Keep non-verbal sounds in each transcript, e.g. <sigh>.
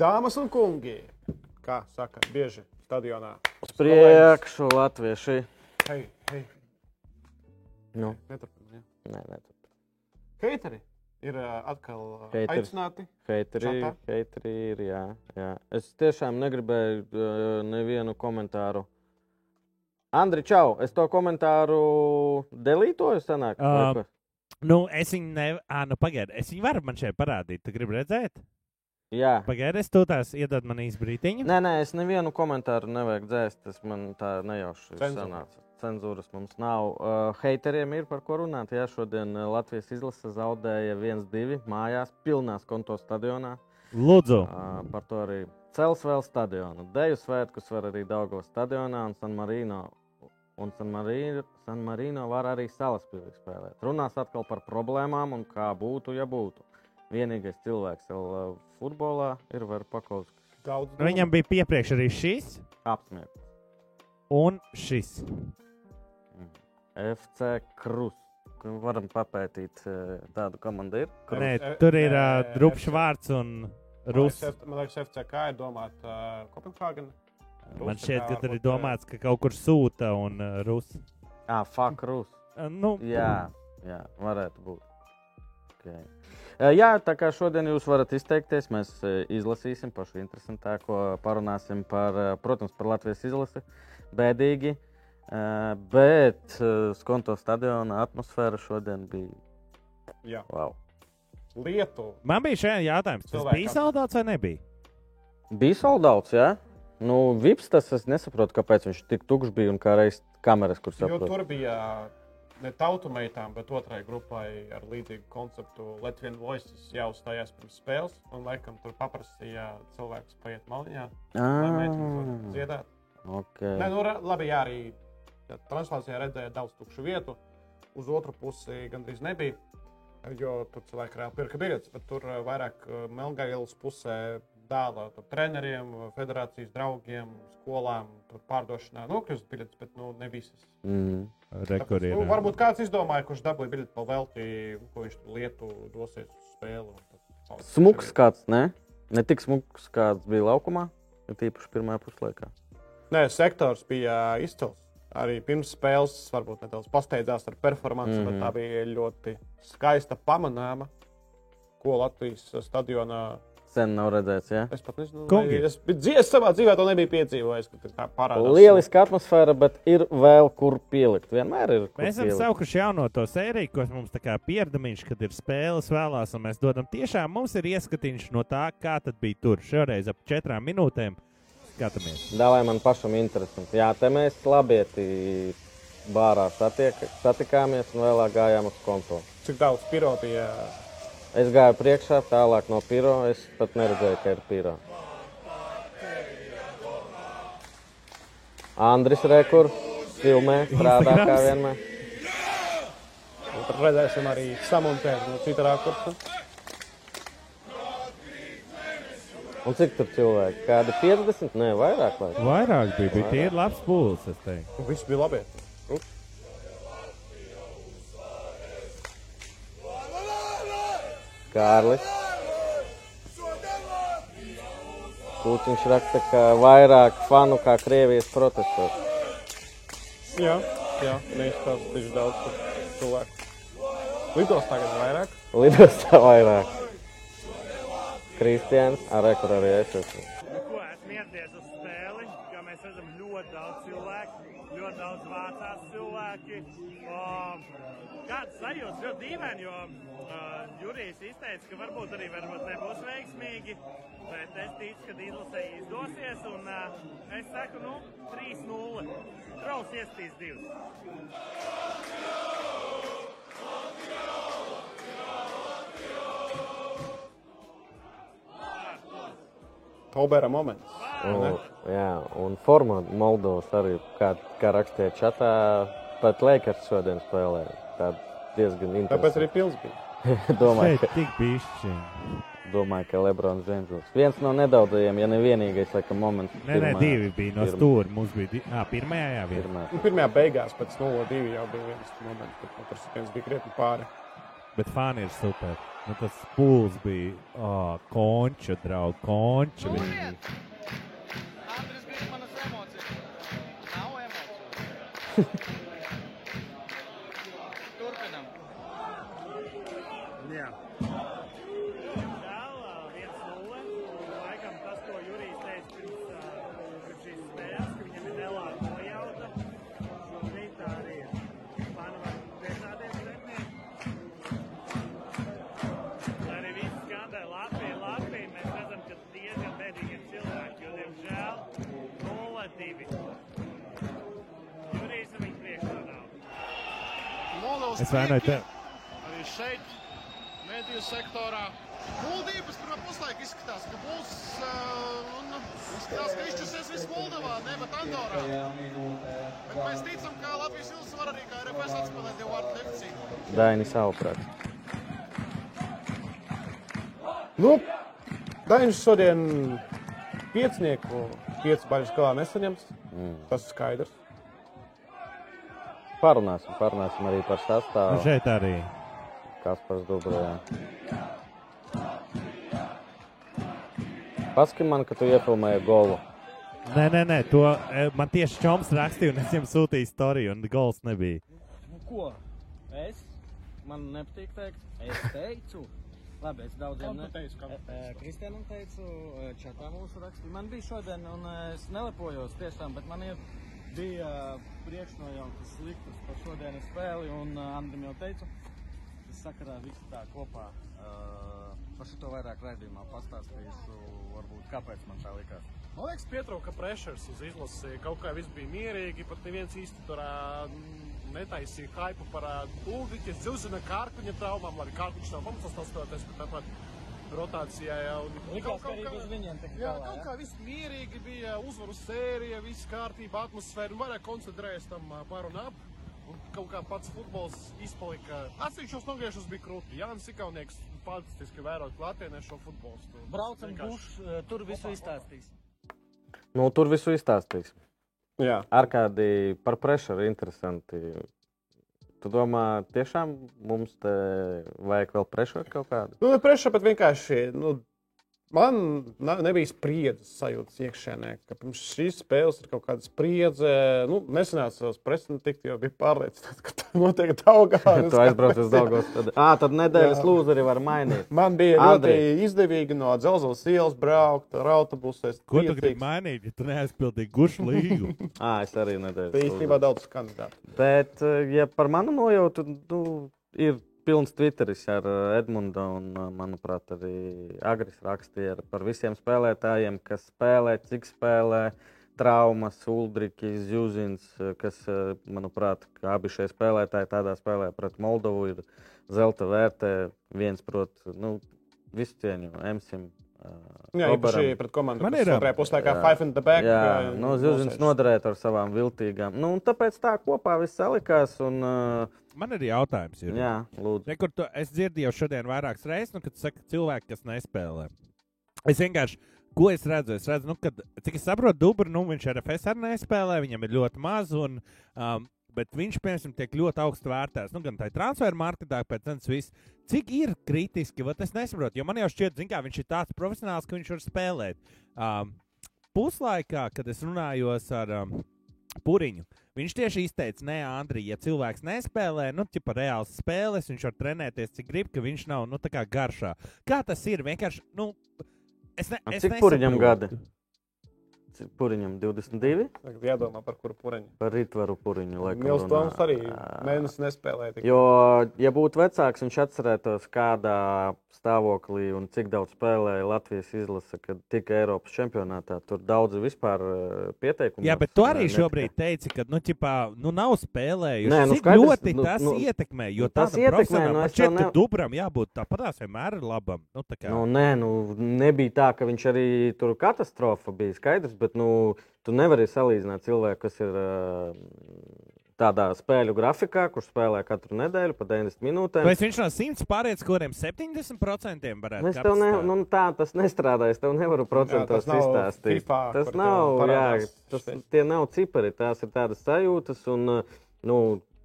Dāmas un kungi, kā saka, bieži stadionā. Uz priekšu, latvieši. Hei, hei, Nu, neturpiniet. Ja. nē, nē, Heiteri ir ā, atkal ā, Heiteri. aicināti. Heiteri, Čatā? heiteri ir, jā, jā. Es tiešām negribēju uh, nevienu komentāru. Andri, čau! Es to komentāru delītoju, sanāk? Ā, ko? Nu, es viņu nevaru. Ah, nu, pagaidi. Es viņu varu man šeit parādīt. Tu gribi redzēt? Jā. Pagaidi, es to tās iedod man īsti brītiņu. Nē, nē, es nevienu komentāru nevajag dzēst. Tas man tā nejauši Cenzūra. sanāca. Cenzūras mums nav. Uh, heiteriem ir par ko runāt. Jā, šodien uh, Latvijas izlase zaudēja 1-2 mājās, pilnās konto stadionā. Lūdzu, Uh, par to arī cels vēl stadionu. Deju svētkus var arī Daugavas stadionā un San Marino. Un San Marino, San Marino var arī salaspīlī spēlēt. Runās atkal par problēmām un kā būtu, ja būtu. Vienīgais cilvēks vēl futbolā ir Verpakovskis. Daudz nu, viņam bija piepriekš arī šis Apsmiet. un šis. FC Krus. Varam papētīt tādu komandu. Ir. Krus. Nē, tur ir uh, drupšs vārds un rus. Man liekas, FCK ir domāta uh, Kopenhāgena. Man šķiet, ka tur ir domāts, ka kaut kur sūta un uh, rus. Ah, fuck Krus. Uh, nu, Jā, jā, varētu būt. Okay. Jā, tā kā šodien jūs varat izteikties, mēs izlasīsim pašu interesantāko, parunāsim par, protams, par Latvijas izlasi. Bēdīgi, bet Skonto stadiona atmosfēra šodien bija Jā, wow. Lietuva. man bija šajā jautājums, tas bija saldāts vai nebija? Bija soldauts, jā. Nu, Vips tas es nesaprotu, kāpēc viņš tik tukšs bija un kā reiz kameras, kur Jo saprot. tur bija ne tautu meitām, bet otrai grupai ar līdzīgu konceptu Latvijas Voices jau uzstājās pirms spēles. Un, laikam, tur paprasīja cilvēkus paiet maliņā, lai meitenes Ah, dziedāt. okay. Nē, nu, labi, jā, arī jā, translācijā redzēja daudz tukšu vietu. Uz otru pusi gandrīz nebija, jo tur cilvēki reāli pirka biļetes, bet tur eh, vairāk eh, Melngailas pusē dāvā tur treneriem, federācijas draugiem, skolām, tur pārdošanā nokļūst biļetes, bet nu, ne visas. mm. Tāpēc, nu, varbūt kāds izdomāja, kurš dabūja biļeti pa velti, ko viņš tur lietu dosies uz spēli. Smuks kāds, ne? Ne tik smuks, kāds bija laukumā, bet īpaši pirmā puslaikā. Nē, sektors bija izcils. Arī pirms spēles varbūt nedaudz pasteidzās ar performanci, mm -hmm. bet Mhm. tā bija ļoti skaista pamanāma, ko Latvijas stadionā. Sen nav redzēts, ja? Es pat nezinu, Kungi. vai es, bet es savā dzīvē to nebiju piedzīvojis. tā parādās. Lieliska atmosfēra, bet ir vēl kur pielikt. Vienmēr ir. Mēs esam pielikt. saukuši jauno to sēriju, kas mums tā kā pierdamiņš, kad ir spēles vēlās, un mēs dodam tiešām mums ir ieskatiņš no tā, kā tad bija tur. Šoreiz ap četrām minūtēm skatāmies. Dāvāj man pašam interesanti. Jā, te mēs labieti bārā satiek, satikāmies un vēlāk gājām uz konto. Cik daudz piro bija. Es gāju priekšā, tālāk no piro. Es pat neredzēju, ka ir piro. Andris Rekur, filmē, strādā kā vienmēr. un Tad redzēsim arī samontēt no cita rakursa. Un cik tur cilvēki? Kādi 50? Nē, vairāk. Vai? Vairāk bija, bija tie ir labs pūlis, es teiktu. Viss bija labi. Kārlis. Pūtiņš raksta, ka vairāk fanu kā Krievijas protestos. Jā, jā neizstāsta tieši daudz par cilvēku. Lidos tagad vairāk. Lidostā vairāk. Kristians, ar kur arī es esmu. Nu, ko esmu ieradies uz spēli, kā mēs redzam, ļoti daudz cilvēku, ļoti daudz vācās cilvēki. Um, Kāds sajūta ļoti dīvaini, jo uh, Jurijs izteica, ka varbūt arī varbūt nebūs veiksmīgi, bet es ticu, ka izlasē izdosies. Un, uh, es saku, nu, 3-0. Traus iestīs divus. Taubēra moments. Un, jā, un forma Moldovas arī, kā, kā rakstīja čatā, pat Lakers šodien spēlē. Tā diezgan Tāpēc arī pils bija. <laughs> domāju, ka, tik bišķi. domāju, ka Lebrons Džeims. Viens no nedaudzajiem, ja ne vienīgais, laikam, moments. Nē, nē, divi bija no stūra. Mums bija divi. Ah, pirmajā jā, viena. Pirmā. Nu, pirmajā beigās, pēc 0-2 jau bija viens moments, kad nu, tur viens bija krietni pāri. Bet fani ir super. Nu, tas pūls bija oh, konča, draugs, konča. Viņa. <laughs> Es vainoju tevi. Arī šeit, mediju sektorā. Muldības pirmā puslaika izskatās, ka būs. Uh, un izskatās, ka izšķirsies viss Moldovā, nevis Andorā. Bet mēs ticam, ka Latvijas jūras var arī kā RFS atspēlēt divu vārdu deficītu. Daini savuprāt. Nu, Daņš šodien piecinieku pieci baļas galā nesaņems. Mm. Tas ir skaidrs. Parunāsim, parunāsim arī par Nu, sastāvu. šeit arī. Kaspars Dubrajā. Paski man, ka tu iefilmēji golu. Nē, nē, nē, to e, man tieši Čoms rakstīja, un es viņam sūtīju storiju, un gols nebija. Nu, ko? Es? Man nepatīk teikt. Es teicu. Labi, es daudziem tu E, e, Kristianam teicu, čatā mūsu rakstīja. Man bija šodien, un es nelepojos tiešām, bet man ir, bija e, priekšnojautas liktas par šodienas spēli, un e, Andrim jau teicu, es sakarā visu tā kopā. e, Par šo vairāk raidījumā pastāstīšu, varbūt kāpēc man tā likās. Man liekas, pietrūka pressures uz izlasi. Kaut kā viss bija mierīgi, pat neviens īsti tur netaisīja hypu par Ulriķa Zilzina Kārkuņa traumām, lai Kārkuņš nav pamatsastāvs spēlētājs, bet tāpat rotācijā jau. Likās, ka arī bez viņiem tik Jā, galā, kaut kā viss mierīgi bija, uzvaru sērija, viss kārtība, atmosfēra, un vairāk koncentrējas tam par un ap. Un kaut kā pats futbols izpalika. Atsevišķos nogriešos bija krūti. Jānis Ikaunieks fantastiski vērot klātienē šo futbolu. Braucam, būs, tur visu izstāstīs. Nu, tur visu izstāstīs. Jā. Ar kādi par pressuru interesanti. Tu domā, tiešām mums te vajag vēl pressuru kaut kādu? Nu, ne priekšā, bet vienkārši. Nu, Man nebija spriedzes sajūtas iekšēnē, ka pirms šīs spēles ir kaut kāda spriedze. Nu, nesenāca uz presinu tikt, jo bija pārliecināts, ka tā noteikti augā. <laughs> Tu aizbrauc uz Dāngos. Tad, à, tad nedēļas lūzeri var mainīt. Man bija Andrej. ļoti izdevīgi no dzelzceļa ielas braukt ar autobusu. Es Ko tu gribi mainīt, ja tu neaizpildīji gušu <laughs> līgu? À, es arī nedēļas. Bija īstenībā daudz kandidātu. Bet, eh, ja par manu nojautu, nu, ir pilns Twitteris ar eh, Edmundu un, eh, manuprāt, arī Agris rakstīja ar- par visiem spēlētājiem, kas spēlē, cik spēlē. Traumas, Uldrichs, Zuzins, eh, kas, manuprāt, kā abi šie spēlētāji tādā spēlē pret Moldovu, ir zelta vērtē. Viens, protams, nu, visu cieņu, Emsim. Jā, īpaši pret komandu, Man ir, otrajā puslaikā five in the back. Jā, nu, nosēž. noderēja ar savām viltīgām. Nu, un tāpēc tā kopā viss salikās. Un, uh, Man ir jautājums. Juri. jā, lūdzu. Re, kur tu, es dzirdēju šodien vairākas reizes, nu, kad saka cilvēki, kas nespēlē. Es vienkārši, ko es redzu? Es redzu, nu, kad, cik es saprotu, Dubra, nu, viņš ar FS arī nespēlē, viņam ir ļoti maz. Un, um, Bet viņš, piemēram, tiek ļoti augstu vērtēts. Nu, gan tā transferu marketā, pēc tam viss. Cik ir kritiski, vat es nesaprotu. Jo man jau šķiet, zin, kā, viņš ir tāds profesionāls, ka viņš var spēlēt. Um, puslaikā, kad es runājos ar um, Puriņu, viņš tieši izteica, nē, Andri, ja cilvēks nespēlē, nu, tipā reāls spēles, viņš var trenēties, cik grib, ka viņš nav, nu, tā kā garšā. Kā tas ir? Vienkārši, nu, es ne, es cik Puriņam nesaprotu. gadi? Cik Puriņam 22. Tagad jādomā par kuru pureņu. Par rītvaru Puriņu. laikam Mils. Toms arī mēnesi nespēlēja. tik- Jo, ja būtu vecāks, viņš atcerētos, kādā stāvoklī un cik daudz spēlēja Latvijas izlase, kad tika Eiropas čempionātā. Tur daudzi vispār uh, pieteikumu. Jā, bet tu arī šobrīd teici, ka, nu, ķipā, nu nav spēlējuši. Nē, nu Cik skaidrs, ļoti nu, tas nu, ietekmē, jo nu, tas ietekmē, nu, ka ne- Dubram jābūt tāpatās vienmēr labam. Nu, tā kā. Nu, nē, nu, nebija tā, ka viņš arī tur katastrofa bija skaidrs, bet nu, tu nevari salīdzināt cilvēku, kas ir uh, tādā spēļu grafikā, kurš spēlē katru nedēļu pa 90 minūtēm. Vai viņš no 100 pārējais, kuriem 70% varētu tev ne, nu, tā tas nestrādā. Es tev nevaru procentos tas nav izstāstīt. FIFA, tas nav, jā, tas, tie nav cipari, tās ir tādas sajūtas. Un, uh, nu,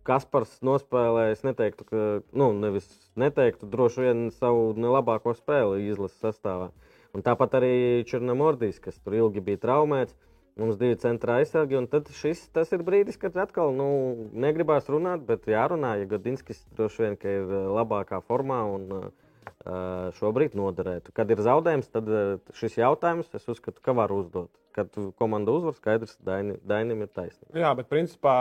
Kaspars nospēlēja, es neteiktu, ka, nu, nevis neteiktu, droši vien savu nelabāko spēli izlases sastāvā. Un tāpat arī Černamordijs, kas tur ilgi bija traumēts. Mums bija centra aizsargi, un šis ir brīdis, kad atkal nu, negribās runāt, bet jārunā, ja Gadinskis droši vien ir labākā formā un uh, šobrīd noderētu. Kad ir zaudējums, tad šis jautājums, es uzskatu, ka var uzdot. Kad komanda uzvar, skaidrs, Daini, Dainim ir taisnība. Jā, bet principā,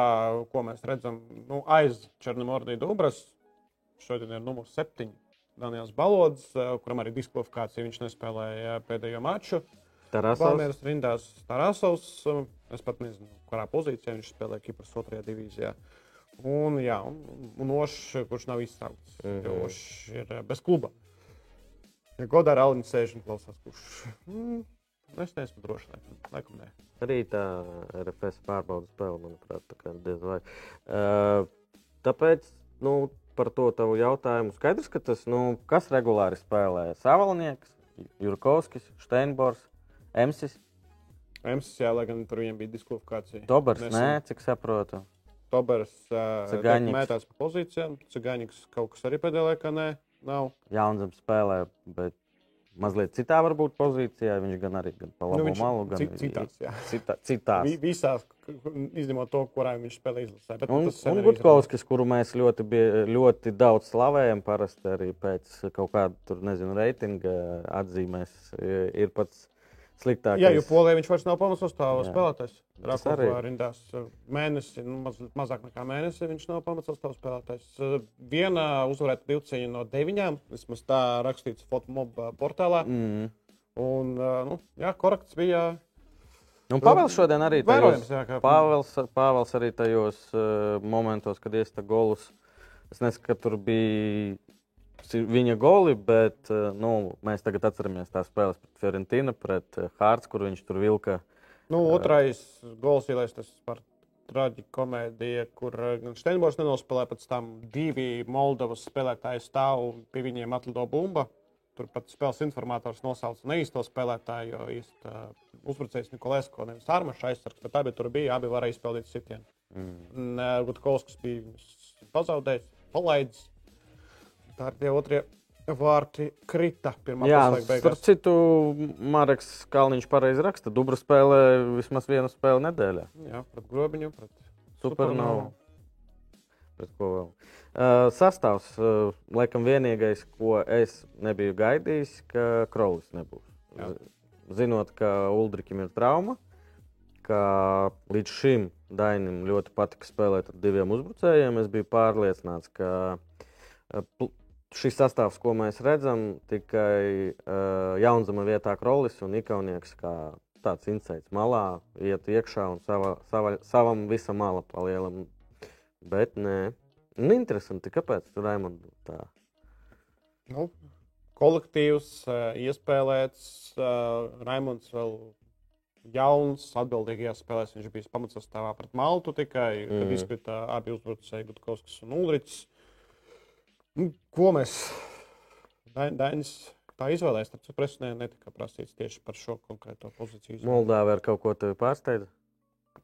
ko mēs redzam, nu, aiz Černamordija Dubras, šodien ir numurs septiņi. Daniels Balods, kuram arī diskvalifikācija viņš nespēlēja pēdējo maču. Valmieras rindās Tarasovs. Es pat nezinu, kurā pozīcijā viņš spēlē Kipras otrajā divīzijā. Un, jā, un, un Ošs, kurš nav izsaukts, mm -hmm. jo Ošs ir bez kluba. Ja Godā Raunis sēž un klausās, kurš. Mm, es neesmu drošs, laikam, laikam nē. Arī tā RFS pārbaudas spēle, manuprāt, tā kā diez vai. Uh, tāpēc, nu, par to tavu jautājumu. Skaidrs, ka tas, nu, kas regulāri spēlē Savalnieks, Jurkovskis, Steinbors, Emsis. Emsis, jā, lai gan tur viņam bija diskvalifikācija. Tobers, Nesen. nē, cik saprotu. Tobers uh, mētās pa pozīcijām, Cigaņiks kaut kas arī pēdējā laikā nē, nav. Jaunzems spēlē, bet mazliet citā varbūt pozīcijā. Viņš gan arī gan pa labo nu, malu, gan citās. Jā. Cita, citās. Visās, izņemot to, kurā viņš spēlē izlasē. Bet, un un Gutkovskis, kuru mēs ļoti, bie, ļoti daudz slavējam, parasti arī pēc kaut kāda, tur, nezinu, reitinga atzīmēs, ir pats sliktākais. Jā, jo Polijā viņš vairs nav pamatsastāvā spēlētājs. Rakovā rindās mēnesi, nu, maz, mazāk nekā mēnesi viņš nav pamatsastāvā spēlētājs. Viena uzvarēta divciņa no deviņām, vismaz tā rakstīts Fotomob portālā. Mm. Un, nu, jā, korekts bija. Un Pāvils šodien arī tajos. Pāvils, Pāvils arī tajos uh, momentos, kad iesta golus. Es nesaku, ka tur bija viņa goli, bet eh, nu, mēs tagad atceramies tās spēles pret Fiorentīnu, pret Hārts, kur viņš tur vilka. Nu, otrais gols ielaistas par traģikomēdiju, kur eh, Steinbors nenospēlē pēc tam divi Moldovas spēlētāji stāv un pie viņiem atlido bumba. Turpat spēles informators nosauca neīsto spēlētāju, jo īstenībā uh, uzbrucējs Nikolēsko nevis Armašs aizsargs, bet abi tur bija, abi varēja izpildīt sitienu. Mm. Gutkovskis bija pazaudējis, palaidis, Tā ir tie otrie vārti krita pirmā beigās. Starp citu, Marks Kalniņš pareizi raksta, Dubra spēlē vismaz vienu spēli nedēļā. Jā, pret grobiņu, pret supernovu. Pret ko vēl? Uh, sastāvs, uh, laikam vienīgais, ko es nebiju gaidījis, ka Krolis nebūs. Jā. Zinot, ka Uldrikim ir trauma, ka līdz šim Dainim ļoti patika spēlēt ar diviem uzbrucējiem, es biju pārliecināts, ka uh, šis sastāvs, ko mēs redzam, tikai uh, Jaunzema vietā Krolis un Ikaunieks kā tāds insights malā, iet iekšā un sava, sava, savam visam mala palielam. Bet nē, nu, interesanti, kāpēc tur Raimondu tā? Nu, kolektīvs, iespēlēts, Raimonds vēl jauns, atbildīgajās spēlēs viņš bija pamatsastāvā pret Maltu tikai, mm. kad izkrita abi uzbrucēji Gutkovskis un Ulrichs. Nu, ko mēs Dainis tā izvēlējāmies? Tad presē netika prasīts tieši par šo konkrēto pozīciju. Moldāva ar kaut ko tādu pārsteidza?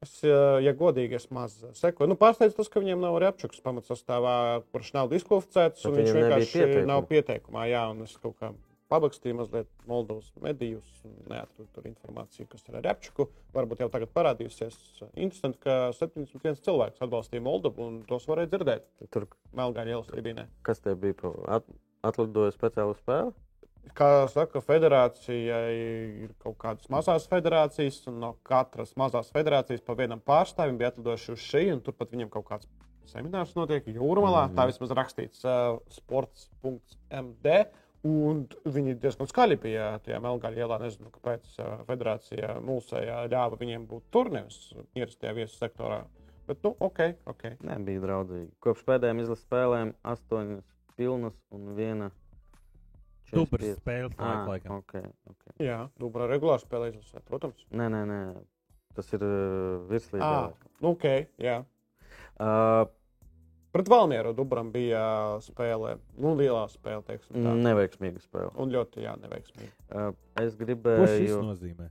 Es, ja godīgi, es maz sekoju. Nu, pārsteidz tas, ka viņam nav arī apčuks pamatsastāvā, kurš nav diskvalificēts. Viņš vienkārši nav pieteikumā. Jā, un es kaut kā pabakstīju mazliet Moldovas medijus un neatradu tur informāciju, kas ir ar Repčuku. Varbūt jau tagad parādījusies. Interesanti, ka 71 cilvēks atbalstīja Moldovu un tos varēja dzirdēt. Tur Melngāļa ielas tribīnē. Kas te bija? At, atlidoja speciālu spēli? Kā saka, federācijai ir kaut kādas mazas federācijas, un no katras mazās federācijas pa vienam pārstāvim bija atlidojuši uz šejienu. Turpat viņam kaut kāds seminārs notiek Jūrmalā. Mm -hmm. Tā vismaz rakstīts uh, sports.md. Un viņi diezgan skaļi bija tajā Melngaļa ielā. Nezinu, kāpēc federācija mūsējā ļāva viņiem būt tur, nevis ierastajā viesu sektorā. Bet, nu, ok, ok. Nebija draudzīgi. Kopš pēdējām izlases spēlēm astoņas pilnas un viena. Dubra spēle, ah, laikam. Okay, okay. Jā, Dubra regulāri spēlē izlasē, protams. Nē, nē, nē. Tas ir uh, virslīgā. Ah, nu, ok, jā. Uh, Pret Valmieru Dubram bija spēle, nu, lielā spēle, teiksim. Tā. Neveiksmīga spēle. Un ļoti, jā, neveiksmīga. Uh, es gribēju. Ko šis nozīmē?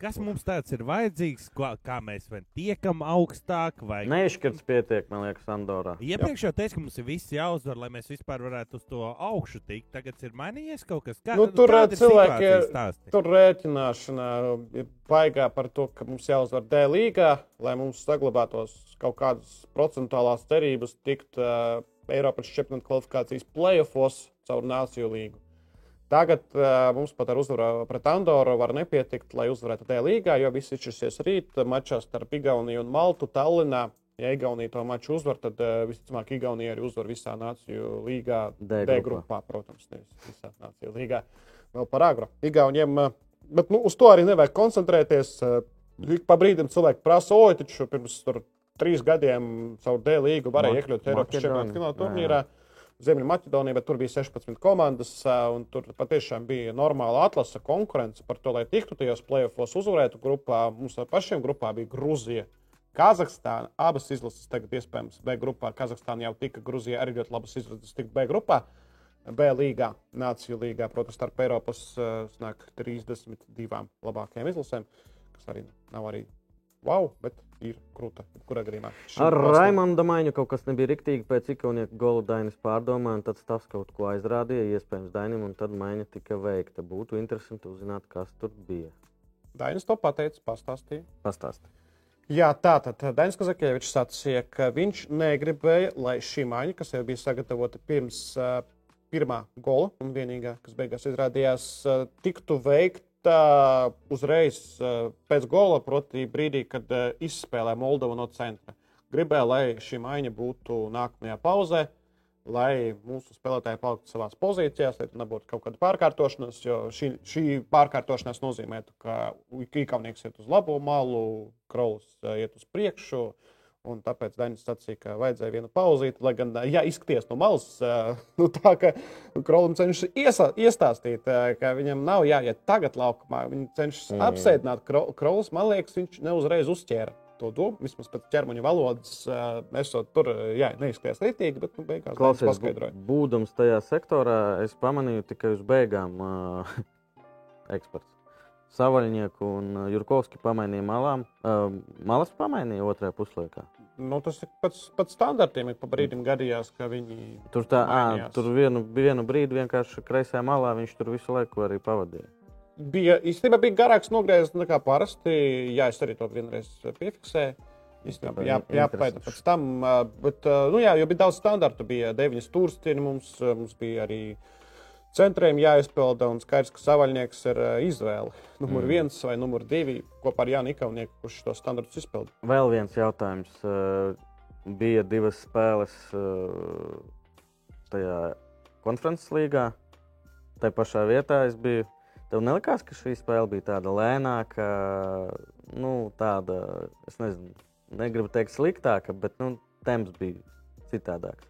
Kas mums tāds ir vajadzīgs, kā, kā mēs vien tiekam augstāk. Vai... Neizšķirts pietiek, man liekas, Andorā. Iepriekš jau teicu, ka mums ir viss jāuzvar, lai mēs vispār varētu uz to augšu tikt. Tagad ir mainījies kaut kas tāds. Nu, tur cilvēki ir-. Tur rēķināšana ir baigā par to, ka mums jāuzvar D līgā, lai mums saglabātos kaut kādas procentuālās cerības tikt uh, Eiropas čempionāta kvalifikācijas playoffs caur Nāciju līgu. Tagad uh, mums pat ar uzvaru pret Andoru var nepietikt, lai uzvarētu D līgā, jo viss izšķirsies rīt mačā starp Igauniju un Maltu Tallinā. Ja Igaunija to maču uzvar, tad uh, visticamāk Igaunija arī uzvar visā Nāciju līgā. D D grupā. grupā, protams, nevis visā Nāciju līgā. Vēl par agru. Igauniem, uh, bet nu, uz to arī nevajag koncentrēties. Uh, pa brīdim cilvēki prasa, oi, taču pirms tur, trīs gadiem caur D līgu varēja iekļūt Eiropas čempionāta fināla Jā, jā. Ziemeļmaķedonija, bet tur bija 16 komandas, un tur patiešām bija normāla atlase, konkurence par to, lai tiktu tajos playoffs, uzvarētu grupā. Mums pašiem grupā bija Grūzija, Kazahstāna. Abas izlases tagad iespējams B grupā. Kazahstāna jau tika, Grūzija arī ļoti labas izlases tika B grupā. B līgā, Nāciju līgā, protams, starp Eiropas snāk 32 labākajām izlasēm, kas arī nav arī wow, bet ir krūta. Kurā gadījumā? Ar Raimondu Maiņu kaut kas nebija riktīgi. Pēc ikonieka gola Dainis pārdomāja, un tad tas kaut ko aizrādīja, iespējams, Dainim, un tad Maiņa tika veikta. Būtu interesanti uzzināt, kas tur bija. Dainis to pateica, pastāstīja. Pastāstiet. Jā, tā tad Dainis Kazakievičs sacīja, ka viņš negribēja, lai šī maiņa, kas jau bija sagatavota pirms uh, pirmā gola, un vienīgā, kas beigās izrādījās, uh, tiktu veikta uzreiz uh, pēc gola, proti, brīdī, kad uh, izspēlē Moldovu no centra. Gribēja, lai šī maiņa būtu nākamajā pauzē, lai mūsu spēlētāji paliktu savā pozīcijās, lai tur nebūtu kaut kāda pārkārtošanās. Jo šī, šī pārkārtošanās nozīmē, ka īkaunieks iet uz labo malu, krauls iet uz priekšu. Un tāpēc Dainis sacīja, ka vajadzēja vienu pauzīti, lai gan, ja izskaties no malas, ā, <laughs> nu, tā ka Krolim cenšas iesa, iestāstīt, ā, ka viņam nav jāiet tagad laukumā. Viņš cenšas Mm. apsēdināt Kro- Krolis. Man liekas, viņš neuzreiz uzķēra to domu. Vismaz pēc ķermeņa valodas, ā, esot tur, jā, neizskatījās rītīgi, bet nu, beigās Klausies, paskaidroja. bū- būdams tajā sektorā, es pamanīju tikai uz beigām uh, <laughs> eksperts. Savaļnieku un Jurkovski pamainīja malām. Uh, malas pamainīja otrajā puslaikā. Nu, tas ir pats, pats standartiem. Ir pa brīdim gadījās, ka viņi Tur, tā, Mainījās. tur vienu, vienu brīdi vienkārši kreisajā malā viņš tur visu laiku arī pavadīja. bija īstenībā bija garāks nogriezts nekā parasti. Jā, es arī to vienreiz piefiksēju. Īstenībā jā, jāpaita pēc tam. Bet, nu jā, jo bija daudz standartu. Bija deviņas stūrstiņas, mums, mums bija arī centriem jāizpilda. Un skaidrs, ka savaļnieks ir ā, izvēle. <laughs> Numur mm. viens vai numur divi kopā ar Jānu Ikaunieku, kurš to standartus izpilda. Vēl viens jautājums. Uh, bija divas spēles uh, tajā konferences līgā. Tā pašā vietā es biju. Tev nelikās, ka šī spēle bija tāda lēnāka, nu, tāda, es nezinu, negribu teikt sliktāka, bet nu, temps bija citādāks.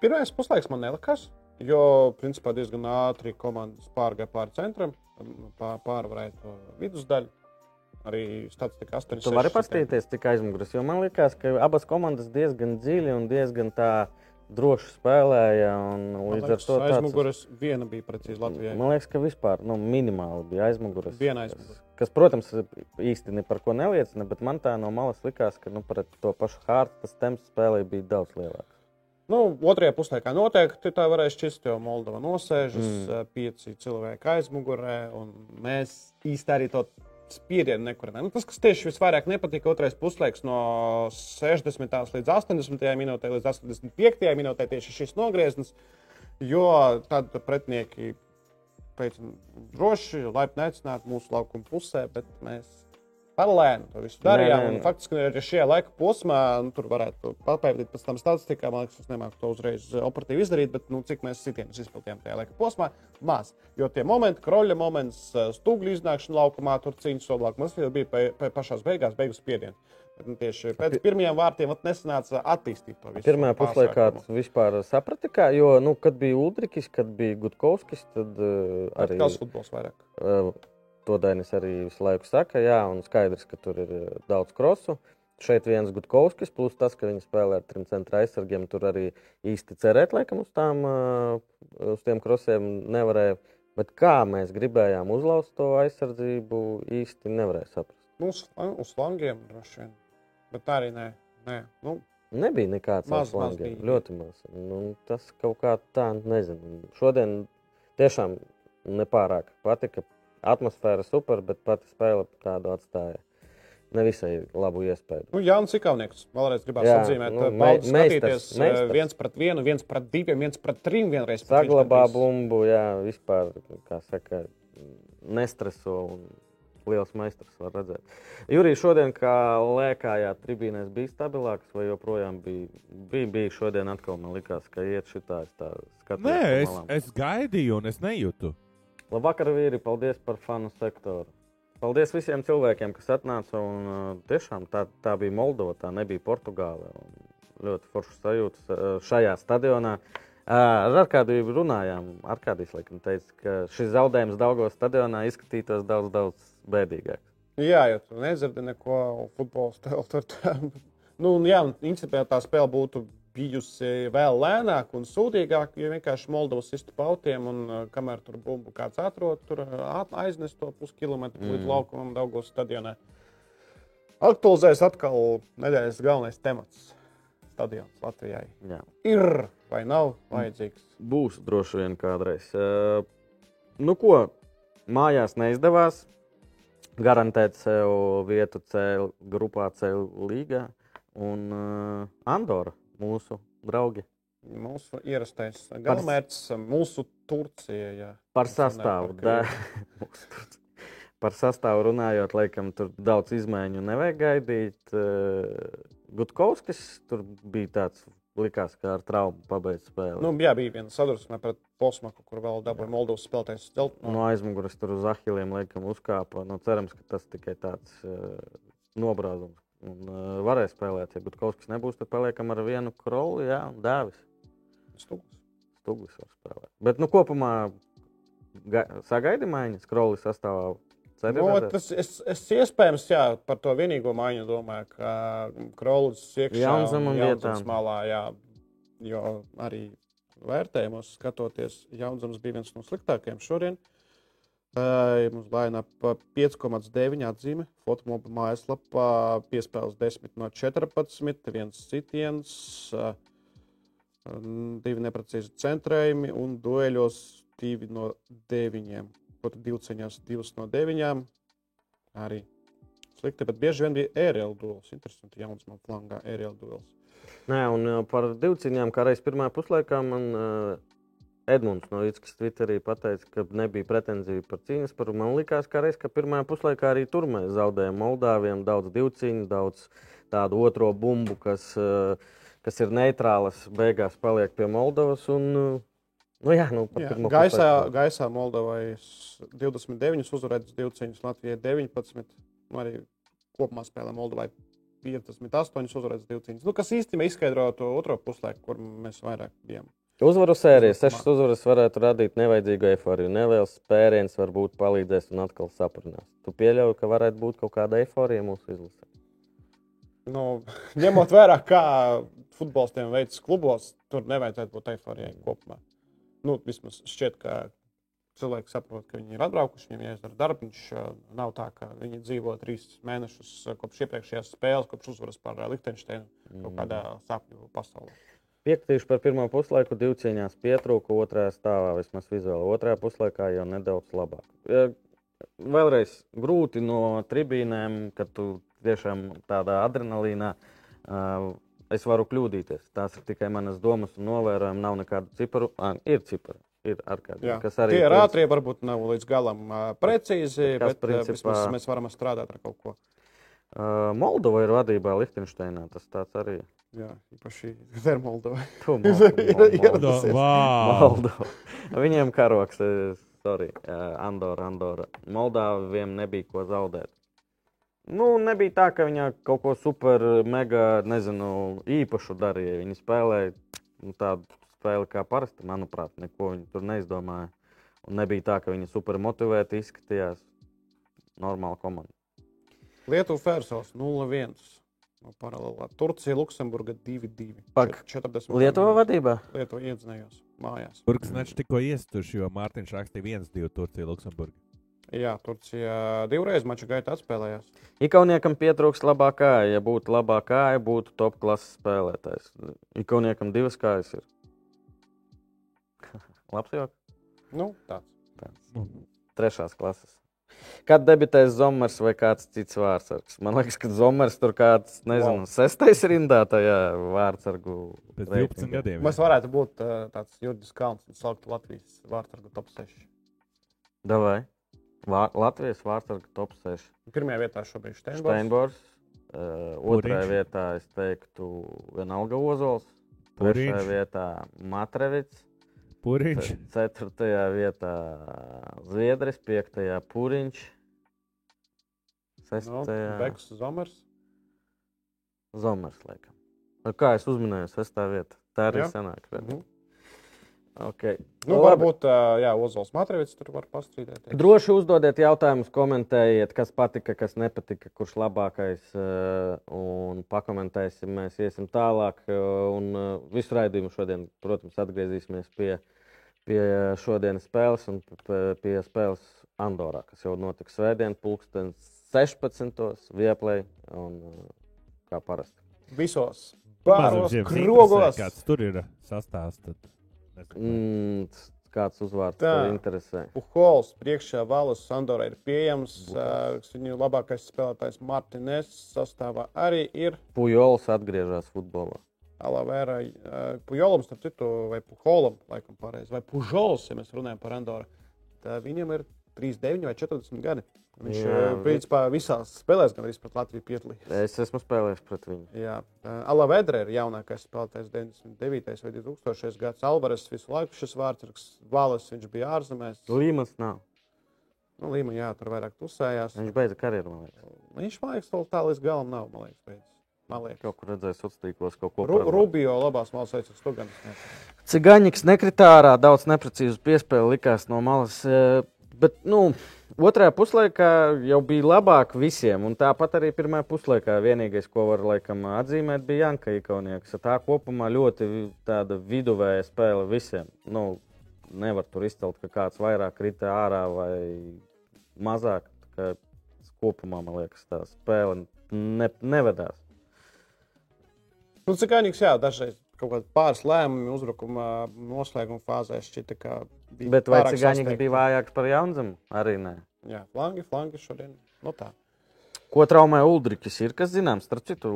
Pirmais puslaiks man nelikās, jo principā diezgan ātri komandas pārgāja pāri centram, pār, pārvarēja to vidusdaļu. Arī statistika 8. Tu vari paskatīties, cik aizmugures, jo man liekas, ka abas komandas diezgan dziļi un diezgan tā droši spēlēja. un Līdz ar to tāds- aizmugures viena bija precīzi Latvijai. Man liekas, ka vispār nu, minimāli bija aizmugures. Viena aizmugure. Kas, kas, protams, īsti ne par ko neliecina, bet man tā no malas likās, ka nu, pret to pašu hārtu tas temps spēlē bija daudz lielāks. Nu, otrajā puslaikā noteikti tā varēja šķist, jo Moldova nosēžas, Mm. pieci cilvēki aizmugurē, un mēs īsti arī to spiedienu nekurinājām. Nu, tas, kas tieši visvairāk nepatika, otrais puslaiks no 60. līdz 80. minūtē, līdz 85. minūtē tieši šis nogrieznis, jo tad pretinieki teica, droši, laipni aicināti mūsu laukuma pusē, bet mēs par lēnu to visu darījām. nē, un nē. Faktiski arī šajā laika posmā nu, tur varētu papētīt pēc tam statistikā. Man liekas, es nemāku to uzreiz eh, operatīvi izdarīt, bet nu, cik mēs sitienus izpildījām tajā laika posmā, maz. Jo tie momenti, kroļa moments, eh, stūgļu iznākšana laukumā, tur cīņas soblāk, mums jau bija pa, pa pašās beigās, beigas spiediens. Nu, tieši pēc pirmajiem vārtiem nesanāca attīstīt to visu. Pirmajā puslaikā tu vispār saprati, kā, jo, nu, kad bija Ulrichs, kad bija Gutkovskis, tad uh, arī Kāds futbols vairāk? uh, to Dainis arī visu laiku saka, jā, un skaidrs, ka tur ir uh, daudz krosu. Šeit viens Gutkovskis, plus tas, ka viņi spēlē ar trim centra aizsargiem, tur arī īsti cerēt, laikam, uz, tām, uh, uz tiem krosiem nevarēja. Bet kā mēs gribējām uzlauzt to aizsardzību, īsti nevarēja saprast. Nu, uz, uz flangiem droši vien. Bet tā arī nē. nē. Nu, Nebija nekāds maz, maz bija. ļoti maz. Nu, tas kaut kā tā, nezinu. Šodien tiešām nepārāk patika. Atmosfēra super, bet pati spēle tādu atstāja. Nevisai labu iespēju. nu, Jānis Ikaunieks vēlreiz gribētu Jā, atzīmēt, nu, ka me- baudīt meistars, skatīties eh, viens pret vienu, viens pret diviem, viens pret trim Saglabā bumbu, jā, vispār, kā saka, nestreso un liels meistars var redzēt. Jurija, šodien, kā lēkājā tribīnēs, bija stabilāks vai joprojām bija? Bija, bija šodien atkal, man likās, ka iet šitā, es tā skatos. Nē, es, es gaidīju, un es nejūtu. Labvakar, vīri, paldies par fanu sektoru. Paldies visiem cilvēkiem, kas atnāca. Un, uh, tiešām tā, tā bija Moldova, tā nebija Portugāla. Ļoti foršas sajūtas uh, šajā stadionā. Uh, ar Arkādiju runājām. Arkādijs laikam teica, ka šis zaudējums Daugos stadionā izskatītos daudz, daudz bēdīgāk. Jā, jo tu nedzirdi neko futbola stila. Tur, <laughs> nu, jā, un principā tā spēle būtu bijusi vēl lēnāka un sūdīgāka, ja vienkārši Moldovas sistu pautiem un uh, kamēr tur bumbu kāds atrod, tur uh, aiznes to puskilometru līdz Mm. laukumam Daugos stadionā. Aktualizēs atkal nedēļas galvenais temats. Stadions Latvijai Jā. ir vai nav vajadzīgs. Būs droši vien kādreiz. Uh, nu, ko mājās neizdevās garantēt sev vietu C grupā, C līgā. Un uh, Andorra, mūsu draugi, Mūsu ierastais galamērķis, mūsu Turcija. Jā. par sastāvu. par Da, <laughs> par sastāvu runājot, laikam, tur daudz izmaiņu nevajag gaidīt. Uh, Gutkovskis tur bija tāds, likās, kā ar traumu pabeigts spēli. Nu, jā, bija viena sadursme pret Posmaku, kur vēl dabūja Moldovas spēlētājs stelt. no aizmugures tur uz ahiliem laikam uzkāpa. Nu, cerams, ka tas tikai tāds uh, nobrāzums. Un, uh, varēs spēlēt, ja Gutkovskis nebūs, tad paliekam ar vienu kroli, jā, un dāvis. Stūks. Stūglis var spēlēt. Bet, nu, kopumā ga- sagaidi maiņas krolis sastāvā. Ceri Nu, redzēt? tas es, es iespējams, jā, par to vienīgo maiņu domāju, ka Krolis iekšā Jaunzemam vietām. malā, jā, jo arī vērtējumos skatoties, Jaunzemes bija viens no sliktākajiem šodien. Uh, mums laina pa 5,9 atzīme. Fotomobiļa mājaslapā piespēles 10 no 14, viens sitiens, divi neprecīzi centrējumi un dueļos 2 no 9. Proti, divu ceņās 2 no 9. Arī slikti, bet bieži vien bija ērēl duels. Interesanti, jauns man flangā ērēl duels. Nē, un par divcīņām, kā reiz pirmā puslaikā, man uh, Edmunds no Vītskas Twitterī pateica, ka nebija pretenziju par cīņas paru. Man liekas, ka reiz, ka pirmā puslaikā arī tur mēs zaudējām Moldāviem daudz divcīņu, daudz tādu otro bumbu, kas, uh, kas ir neitrālas, beigās paliek pie Moldovas. Un, uh, nu, jā, nu, par Jā, gaisā, puslaiku. gaisā Moldovai s- 29 uzvarētas divcīņas, Latvijai 19. Nu, arī kopumā spēlē Moldovai 58 uzvarētas divcīņas. Nu, kas īstenībā izskaidro to otro puslaiku, kur mēs vairāk bijām. Uzvaru sērija, Uzvarā. sešas uzvaras varētu radīt nevajadzīgu eifóriju. Neliels spēriens varbūt palīdzēs un atkal saprinās. Tu pieļauj, ka varētu būt kaut kāda eiforija mūsu izlasē. Nu, <laughs> ņemot vērā, kā futbolistiem veids klubos, tur nevajadzētu būt eiforijai kopumā. Nu, vismaz šķiet, ka cilvēki saprot, ka viņi ir atbraukuši, viņiem jāizdara darbs. Nav tā, ka viņi dzīvo trīs mēnešus eh, kopš iepriekšējās spēles, kopš uzvaras par eh, Liechtensteinu kaut kādā sapņu pasaulē. Piekritīšu par pirmo puslaiku, divu cīņās pietrūka, otrajā stāvā vismaz vizuāli. Otrajā puslaikā jau nedaudz labāk. Vēlreiz grūti no tribīnēm, kad tu tiešām tādā adrenalīnā. Es varu kļūdīties. Tās ir tikai manas domas un novērojumi. Nav nekādu ciparu. À, ir cipari. Ir ārkārtīgi. Jā. Kas arī Tie ir ātrie, varbūt nav līdz galam uh, precīzi, Kas bet principā- vismaz mēs varam strādāt ar kaut ko. Uh, Moldova ir vadībā Liechtensteinā. Tas tāds arī. Jā, īpaši Ir- ir- Moldova. <laughs> Viņiem karoks, eh, sorry, eh, Andorra, Andorra. Moldāviem nebija ko zaudēt. Nu, nebija tā, ka viņa kaut ko super, mega, nezinu, īpašu darīja. Viņi spēlēja nu, tādu spēli kā parasti, manuprāt, neko viņi tur neizdomāja. Un nebija tā, ka viņi super motivēti izskatījās. Normāla komanda. Lietuva Fērsels 0-1. Paralēlā Turcija, Luksemburga 2-2. Pak. 40. Lietuva vadībā. Lietuva iedzinājās mājās. Burbuļsaktas tikko iestuši, jo Mārtiņš rakstīja 1-2 Turcija, Luksemburga. Jā, Turcija divreiz maču gaitā atspēlējās. Ikauniekam pietrūks labā kāja. Ja būtu labā kāja, būtu top klases spēlētājs. Ikauniekam divas kājas ir. <laughs> Labs joks. Nu, tāds. Trešās klases. Kad debitēs Zomers vai kāds cits vārdsargs? Man liekas, ka Zomers tur kāds, nezinu, Wow. sestais rindā tajā vārdsargu. Pēc reitingā. 12 gadiem. Mēs varētu būt uh, tāds Jurgis Kalns un saukt Latvijas vārtargu top 6. Davai. Vā, Latvijas vārdsarga top 6. Pirmajā vietā šobrīd Steinbors. Steinbors. Uh, otrajā Puriņš. vietā es teiktu vienalga Ozols. Trešajā vietā Matrevits. Puriņš. Ceturtajā vietā Zviedris, piektajā Pūriņš, Nu, sestajā Beks Zomers. Zomers. Laikam. Kā es uzminēju, sestā vieta. Tā arī Jā. sanāk. redz. Mhm. Okay. Nu, Labi. varbūt jā, Ozols Matrevits tur var pastrīdēt. Droši uzdodiet jautājumus, komentējiet, kas patika, kas nepatika, kurš labākais. Un pakomentēsim, mēs iesim tālāk. Un visu raidījumu šodien, protams, atgriezīsimies pie, pie šodienas spēles un pie, spēles Andorā, kas jau notiks svētdien, pulksten 16. vieplai un kā parasti. Visos jums krogos. Kāds tur ir sastāvs? tad. Mm, kāds uzvārds Tā. tev interesē? Puhols priekšā Valas Sandorā ir pieejams. Uh, viņu labākais spēlētājs Martinez sastāvā arī ir Pujols atgriežas futbolā. Alavēra. Uh, Pujolam, starp citu, vai Puholam, laikam pareizi, vai Pužols, ja mēs runājam par Andoru. Tā viņam ir 39 vai 40 gadi. Viņš Jā, Jā, principā visās spēlēs gan arī pret Latviju piedalījās. Es esmu spēlējis pret viņu. Jā, Alavedra ir jaunākais spēlētājs 99. vai 2000. gads. Alvarez visu laiku šis vārds, Valas, viņš bija ārzemēs. Līmans nav. Nu, Līma, jā, tur vairāk tusējās. Viņš beidza karjeru, man liekas. Viņš, man liekas, vēl tā līdz galam nav. Man liekas, beidzis. Man liekas. Kaut kur redzēju, sociālos kaut ko par- Rubio labās malas veids, to gan es nezinu. Cigaņiks nekritā ārā, daudz neprecīzu piespēli likās no malas. eh, Bet, nu, otrajā puslaikā jau bija labāk visiem. Tāpat arī pirmajā puslaikā vienīgais, ko var laikam atzīmēt, bija Janka Ikaunieks. Tā kopumā ļoti viduvēja spēle visiem. Nu, nevar tur izcelt, ka kāds vairāk krita ārā vai mazāk. Kopumā man liekas, tā spēle ne, nevedās. Nu, Cikāņiks, jā, dažreiz kaut kādā pāris lēmumi uzbrukuma noslēguma fāzē šķita, Bet vai sasteigti. bija vājāks par Jaunzemu? Arī nē. Jā, flangi, flangi šodien. Nu tā. Ko traumē Uldrichs? Ir kas zināms? Starp citu,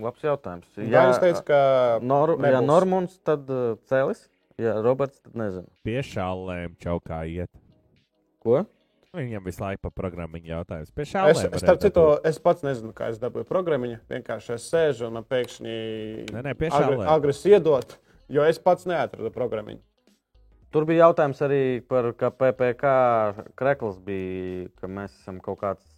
labs jautājums. Jā, es teicu, ka Nor, ja nebūs. Normons, tad uh, Cēlis. Ja Roberts, tad nezinu. Pie šālēm čaukā iet. Ko? Viņam visu laiku par programmu jautājums. Pie Es, es, citu, es pats nezinu, kā es dabūju programmu. Vienkārši es sēžu un man pēkšņi agresīvi iedot, jo es pats neatradu programmu. Tur bija jautājums arī par, ka PPC krekls bija, ka mēs esam kaut kāds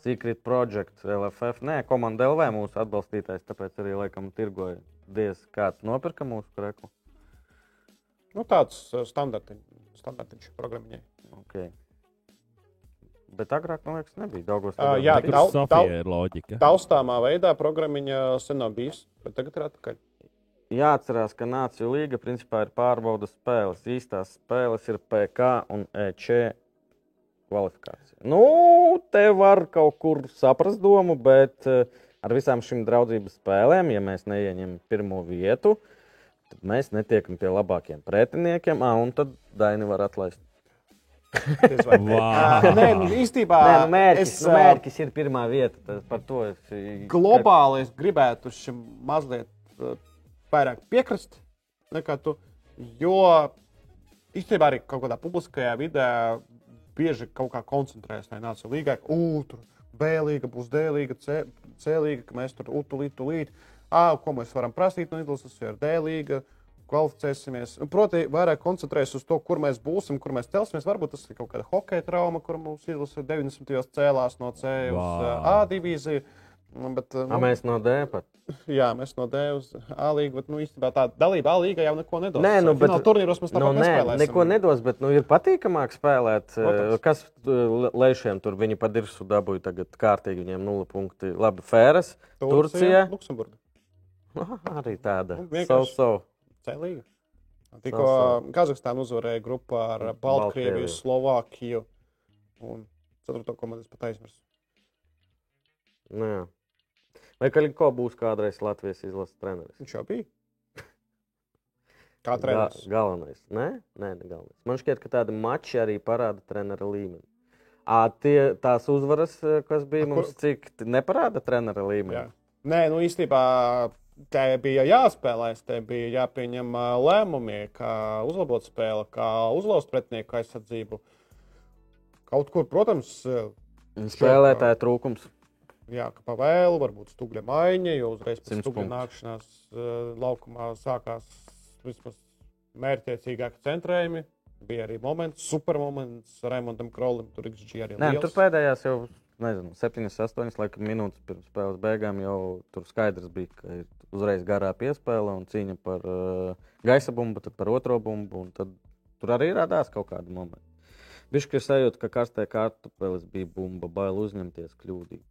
secret project LFF. Nē, komanda LV mūsu atbalstītājs, tāpēc arī laikam tirgoja diez kāds nopirka mūsu kreklu. Nu, tāds uh, standartiņš, standartiņš programmai. Okay. Bet agrāk, man liekas, nebija daudz. Ā, jā, Tur tau- Sofija ir loģika. Taustāmā veidā programma sen nav bijusi, bet tagad ir atpakaļ. Jāatcerās, ka Nāciju līga principā ir pārbaudas spēles. Īstās spēles ir PK un EC kvalifikācija. Nu, te var kaut kur saprast domu, bet eh, ar visām šīm draudzības spēlēm, ja mēs neieņemam pirmo vietu, tad mēs netiekam pie labākiem pretiniekiem, ah, un tad Daini var atlaist. Vau! Nē, nu, īstenībā Nē, nu, mērķis, es, nu, mērķis ir pirmā vieta. Par to es globāli es gribētu šim mazliet uh, vairāk piekrist nekā tu. Jo īstenībā arī kaut kādā publiskajā vidē bieži kaut kā koncentrējas nācija līgā. Ugh, tur B līga būs D līga, C, C līga, ka mēs tur utulīt, tulīt. Ā, ko mēs varam prasīt no izlases, ir D līga. Kvalificēsimies. Un, Proti, vairāk koncentrēties uz to, kur mēs būsim, kur mēs celsimies. Varbūt tas ir kaut kāda hokeja trauma, kur mums izlase 90. cēlās no C uz ā, A divīziju. Nu, bet, uh, A, mēs no D pat. <laughs> Jā, mēs no D uz A līniju, bet nu, īstenībā tā dalība A līnijā jau neko nedos. Nē, nu, bet- turnīros mēs Nu, tāpat nē, nespēlēsim. neko nedos, bet nu, ir patīkamāk spēlēt. Protams. Kas lēšiem tur viņi pa dirsu dabūja tagad kārtīgi, viņiem nulle punkti. Labi, Fēras, Turcija. Luksemburga. Aha, <laughs> arī tāda. Nu, So, vienkārši. so. C līga. Tikko Kazahstāna uzvarēja grupā ar Baltkrieviju. Slovākiju un ceturto komandu pat aizmirsu. Nu, jā. Vai Kaļiko būs kādreiz Latvijas izlases treneris? Viņš jau bija. Kā Ga treneris. galvenais. Nē, nē, ne galvenais. Man šķiet, ka tādi mači arī parāda trenera līmeni. À, tie, tās uzvaras, eh, kas bija A, kur- mums, cik neparāda trenera līmeni. Jā. Nē, nu īstenībā te bija jāspēlē, te bija jāpieņem lēmumi, kā uzlabot spēli, kā uzlauzt pretinieku aizsardzību. Kaut kur, protams, Spēlētāja trūkums. jā, ka pa vēlu, varbūt stūgļa maiņa, jo uzreiz pēc stūgļa nākšanās laukumā sākās vismaz mērķiecīgāki centrējumi. Bija arī moments, supermoments Raimondam Krolim, tur XG arī Nē, liels. tur pēdējās jau nezinu, 7, 8 laikam, minūtes pirms spēles beigām jau tur skaidrs bija, ka ir uzreiz garā piespēle un cīņa par uh, gaisa bumbu, tad par otro bumbu. un Tad tur arī radās kaut kāda momenta. Viņš ir sajūta, ka kastē kartupelis bija bumba, bail uzņemties, kļūdīties.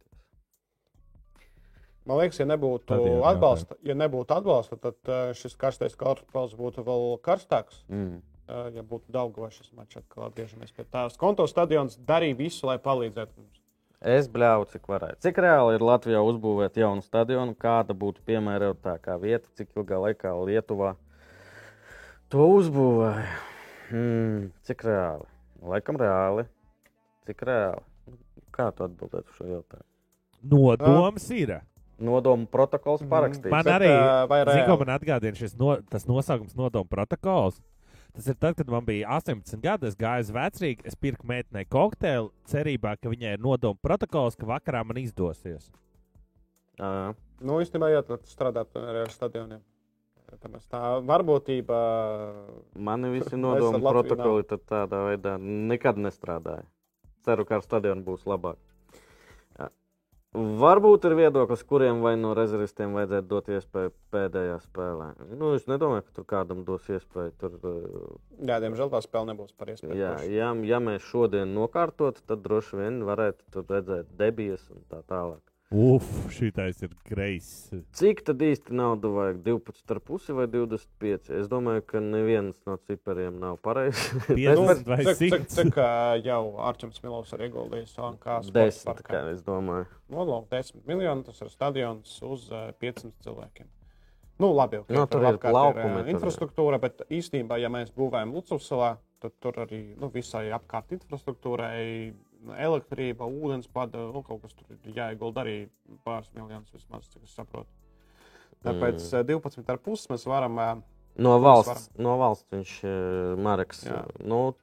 Man liekas, ja nebūtu Tad jā, atbalsta, ja nebūtu atbalsta, tad ā, šis karstais kartupēlis būtu vēl karstāks. Mm. Ā, Ja būtu Daugavā šis mačs, atkal atgriežamies pie tā. Konto stadions darīja visu, lai palīdzētu mums. Es bļauju, cik varētu. Cik reāli ir Latvijā uzbūvēt jaunu stadionu, kāda būtu piemērotākā vieta, cik ilgā laikā Lietuvā to uzbūvēja. Mm, cik reāli? Laikam reāli. Cik reāli? Kā tu atbildētu šo jautājumu? Nodoms ir. Nodomu protokols Mhm. parakstīts. Man Bet, arī ā, vai zinu, ko man atgādina šis no, tas nosaukums nodomu protokols. Tas ir tad, kad man bija 18 gadi, es gāju uz vecrīgu, es pirku meitenei kokteili, cerībā, ka viņai ir nodomu protokols, ka vakarā man izdosies. Jā. Nu, īstenībā, jā, tad strādāt arī ar stadioniem. Tāpēc tā varbūtība. Mani visi <laughs> Latviju protokoli tādā veidā nekad nestrādāja. Ceru, ka ar stadionu būs labāk. Varbūt ir viedoklis, kuriem vai no rezervistiem vajadzētu dot iespēju pēdējā spēlē. Nu, es nedomāju, ka tur kādam dos iespēju. Tur, uh, Jā, diemžēl tā spēle nebūs par iespēju. jā, ja, ja mēs šodien nokārtotu, tad droši vien varētu redzēt debijas un tā tālāk. Uf, šitais ir greizs. Cik tad īsti naudu vajag? 12,5 vai 25? Es domāju, ka neviens no cipariem nav pareizs. <laughs> 50 vai Cik, cik, 100. cik ā, jau Arčuns Milovs ir ieguldījis Lankās? Desmit, kā es domāju. Nolūk 10 miljoni, tas ir stadions uz ā, 500 cilvēkiem. Nu, labi, jau Nu, tur tur ir. infrastruktūra, bet īstenībā, ja mēs būvējam Lucavsalā, tad tur arī nu, visai apkārt infrastruktūrai, elektrība, ūdenspāda, nu, kaut kas tur ir jāiegulda arī pāris miljonus vismaz, cik es saprotu. Tāpēc Mm. mm. 12,5 mēs varam. ā, No valsts, no valsts viņš ir Marks. Jā. Nu,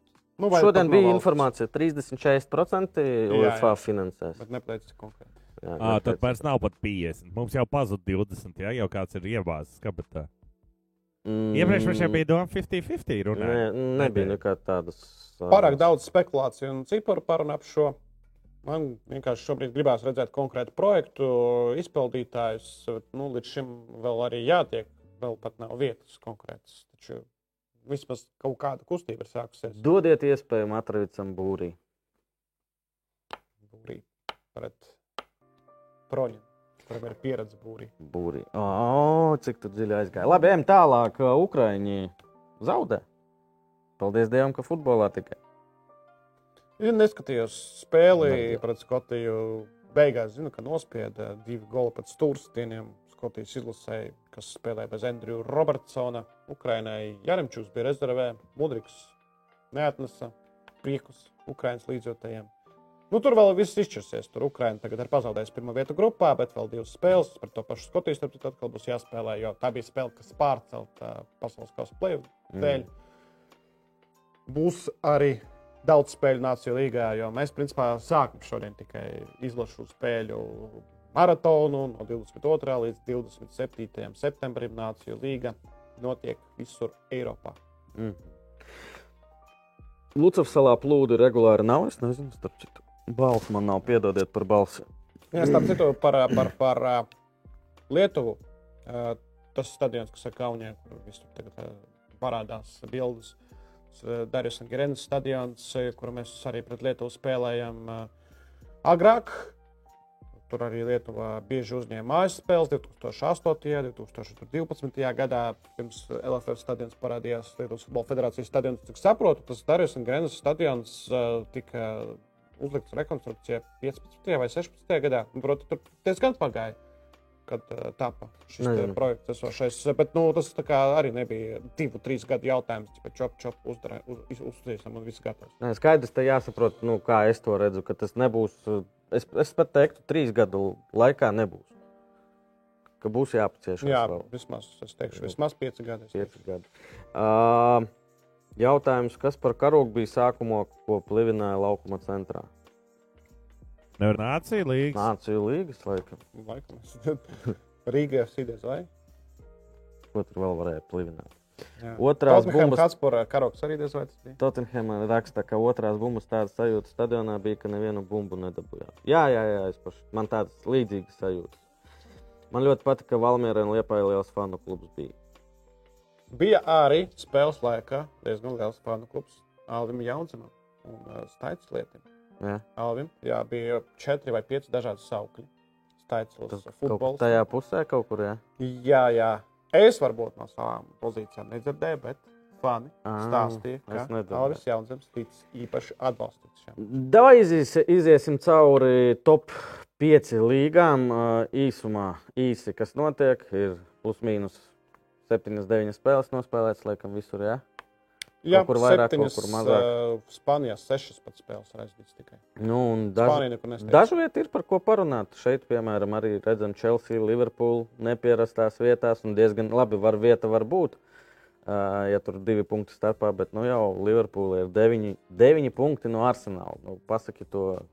Nu, vai šodien pat no bija valsts, informācija, ka 30-40% UEFA finansēs. Bet nepateicis konkrēti. Jā, À, tad vairs nav pat 50. Mums jau pazuda 20. Ja jau kāds ir iebāzis kabatā. Mm, Iepriekš mums jau bija doma 50-50 runāt. Ne, nebija nekādas tādas. ā, Pārāk daudz spekulāciju un ciparu parunā par šo. Man vienkārši šobrīd gribās redzēt konkrētu projektu, izpildītājus. Nu, līdz šim vēl arī jātiek, vēl pat nav vietas konkrētas. Taču vismaz kaut kāda kustība ir sākusies. Dodiet iespēju Matravicam būrī. Būrī pret proņu, kuram ir pieredze būrī. būrī. O, cik tu dziļi aizgāji. Labi, ejam tālāk. Ukraiņi zaudē. Paldies Dievam, ka futbolā tikai. Ja neskatījos spēli pret Skotiju, beigās zinu, ka nospieda divi goli pēc stūrstieniem. Skotijas izlasēji, kas spēlēja bez Andrija Robertsona. Ukrainai Jaremčūs bija rezervē, Mudriks neatnesa priekus Ukraiņas līdzjūtējiem. Nu, tur vēl viss izšķirsies. Tur Ukraiņa tagad ir pazaudējusi pirmo vietu grupā, bet vēl divas spēles par to pašu Skotiju. Tad atkal būs jāspēlē, jo tā bija spēle, kas pārcelta pasaules kausa plēvu dēļ. Būs arī daudz spēļu Nāciju līgā, jo mēs principā sākam šodien tikai izlašu spēļu maratonu no 22. līdz 27. septembrim. Nāciju līga notiek visur Eiropā. Mm. Lucas salā plūdu regulāri nav. Es nezinu, starp citu. Balss man nav, piedodiet par balsi. Jā, starp citu, par, par, par ā, Lietuvu. ā, Tas stadions, kas ir Kaunijā, kur visur tagad ā, parādās bildes. Darījus un Gerenas stadions, ā, kur mēs arī pret Lietuvu spēlējām ā, agrāk. Tur arī Lietuva bieži uzņēma mājas spēles 2008. un 2012. gadā. Pirms LFF stadions parādījās Lietuvas Futbola Federācijas stadions. Cik saprotu, tas Darījus un Gerenas stadions tika uzlikts rekonstrukcijā 15. vai 16. gadā. Proti, tur diezgan pagāja, kad uh, tapa šis te Nezinu. projekts. Esošais. Bet nu, tas arī nebija divu, trīs gadu jautājums. Pēc čop, čop, uzdarē- uz, uz, uztaisām un viss gatavs. Nē, skaidrs, te jāsaprot, nu, kā es to redzu, ka tas nebūs. uh, Es, es pat teiktu, trīs gadu laikā nebūs. Ka būs jāpacieš. Jā, vēl vismaz, es teikšu, vismaz pieci gadi. pieci gadi. Uh, jautājums, kas par karogu bija sākumā, ko plivināja laukuma centrā? Nevar nācija līgas. Nāciju līgas, laikam. Laikam, <laughs> Rīgā sīdēs vai? Ko tur vēl varēja plivināt? Jā. Otrās bumbas. Hotspur karoks arī diez vai tas bija. Tottenhamā raksta, ka otrās bumbas tāda sajūta stadionā bija, ka nevienu bumbu nedabūjām. Jā, jā, jā, es pašu. Man tādas līdzīgas sajūtas. Man ļoti patika, ka Valmiera un Liepāja liels fanu klubs bija. Bija arī spēles laikā diezgan liels fanu klubs Alvim Jaunzemam un uh, Staits Lietim. Jā. Alvim, jā, bija četri vai pieci dažādi saukļi. Kur futbols. tajā pusē kaut kur, jā. Jā, jā. Es varbūt no savām pozīcijām nedzirdēju, bet fani Ā, stāstīja, ka. Alvis Jaunzems tic īpaši atbalstīts šiem. Davai izies, iziesim cauri top 5 līgām. ā, Īsumā īsi, kas notiek, ir plus mīnus 7, 9 spēles nospēlētas, laikam, visur. Jā, Jā, kur vairāk, septiņas, kaut kur mazāk. Uh, Spānijā sešas pat spēles aizvīts tikai. nu, nesteidz. daži vieti ir par ko parunāt. Šeit, piemēram, arī redzam Chelsea, Liverpool nepierastās vietās, un diezgan labi var vieta var būt. Uh, ja tur ir divi punkti starpā, bet nu jau Liverpoolē ir deviņi, deviņi punkti no Arsenāla. Nu, pasaki to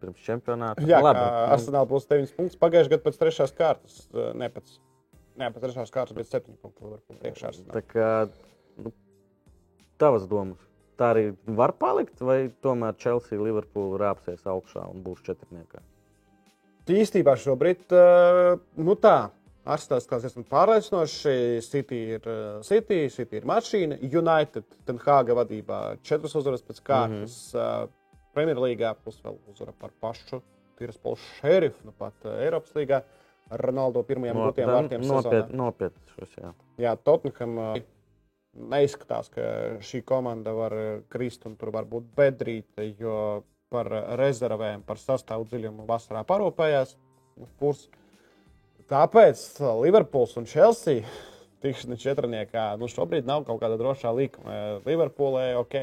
pirms čempionāta. Jā, labi. nu, Arsenāla būs 9 punktus. Pagājušajā gadā pēc trešās kārtas, eh, ne, pēc trešās kārtas, bet 7 punktu Liverpool priekšā. Arsenālam. Tā kā nu, tavas domas. Tā arī var palikt, vai tomēr Chelsea, Liverpool rāpsies augšā un būs četrniekā. Īstībā šobrīd, eh, nu tā, Arsenāls kā esmu pārliecinoši. City ir eh, City, City ir mašīna. United, Tenhāga vadībā četras uzvaras pēc kārtas. Mm -hmm. Premjerlīgā plus vēl uzvara par pašu Tiraspolu šerifu, nu pat eh, Eiropas līgā. Ronaldo pirmajiem No- gūtiem vārtiem sezonā. nopiet, nopietni šos, jā. Jā, Tottenham neizskatās, ka šī komanda var krist un tur var būt bedrīte, jo par rezervēm, par sastāvu dziļumu vasarā parūpējās. Purs. Tāpēc Liverpools un Chelsea tikšana četrniekā nu šobrīd nav kaut kāda drošā līnija. Liverpoolē, ok,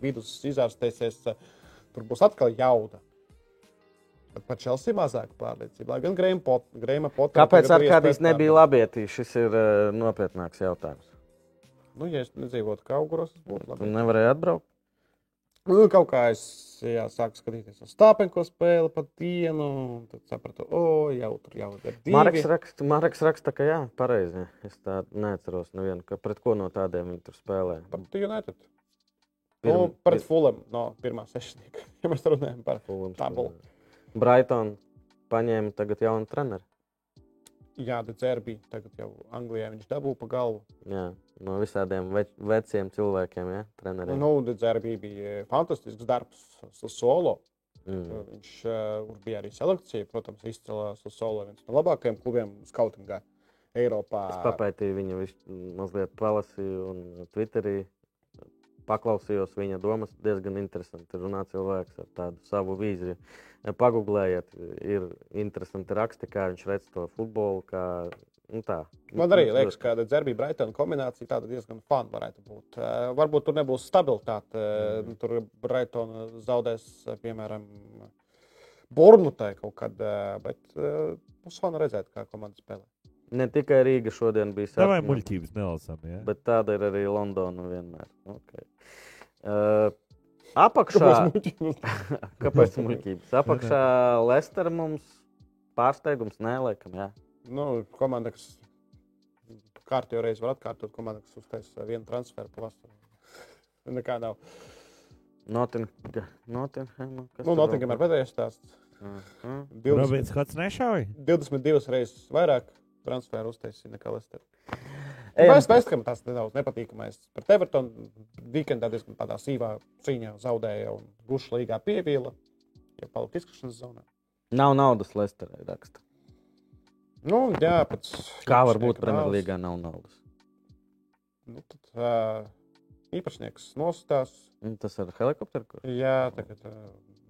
vidus izārstēsies, tur būs atkal jauda. Par Chelsea mazāk pārliecība. Lai gan Grēma Pot, Potter. Kāpēc iespējas nebija pārdot. labietī? Šis ir uh, nopietnāks jautājums. Nu, ja es nedzīvotu Kauguros, tas būtu Tu labi. nevarēji atbraukt. Nu, kaut kā es jā, sāku skatīties uz stāpenko spēli pa dienu, un tad sapratu, o, jau tur jau ir divi. Marks raksta, Marks raksta, ka jā, pareizi. Es tā neatceros nevienu, ka pret ko no tādiem viņi tur spēlē. Par United. Pirm- Nu, pret Fulham no pirmā sešnieka. <laughs> Ja mēs runājam par Fulhams tabulu. spēlē. Brighton paņēma tagad jaunu treneru. Jā, Dzerbi, tagad jau Anglijā viņš dabū pa galvu. Jā, no visādiem ve veciem cilvēkiem, ja, treneriem. Nu, Dzerbi bija fantastisks darbs solo. mm. Viņš uh, bija arī selekcija, protams, izcēlās solo viens no labākajiem klubiem skautingā Eiropā. Es papētīju viņu, viņš mazliet palasīju, un Twitterī paklausījos viņa domas. Diezgan interesanti runā cilvēks ar tādu savu vīziju. Pagūglējiet, ir interesanti raksti, kā viņš redz to futbolu. Kā, nu tā. Man arī liekas, ka Zerbija Braitona kombinācija tāda diezgan fana varētu būt. Uh, varbūt tur nebūs stabilitāte. Uh, tur Braitona zaudēs, piemēram, Burnutai kaut kad, bet būs fana redzēt, kā komanda spēlē. Ne tikai Rīga šodien bija Tā vai muļķības nelasām. Ja? bet tāda ir arī Londona vienmēr. Okay. Uh, apakšā, <laughs> kāpēc <laughs> muļķības? Apakšā Lester mums pārsteigums neliekam. Jā. Nu, komanda, kas kārtībā reizi var atkārtot, komanda, kas uztaisīs vienu transferu pavasaru. <laughs> Nekā nav. Nottingham. Nottingham kas Nu, vēl? ir pēdējais stāsts. Mhm. 20, Robins Hots nešauja. 22 reizes vairāk transferu uztaisīja nekā Lester. Es domāju, ka tas nedaudz nepatīkamais. Par Evertonu weekendā diezgan tādā sīvā cīņā zaudēja un gušu līgā pievīla. Ja palika izkrišanas zonā. Nav naudas Lesterē raksta. Nu, jā, pēc Kā var būt Premjerlīgā nav naudas? Nu, tad, uh, īpašnieks nostās. Tas ir helikopters. kur- Jā, tagad uh,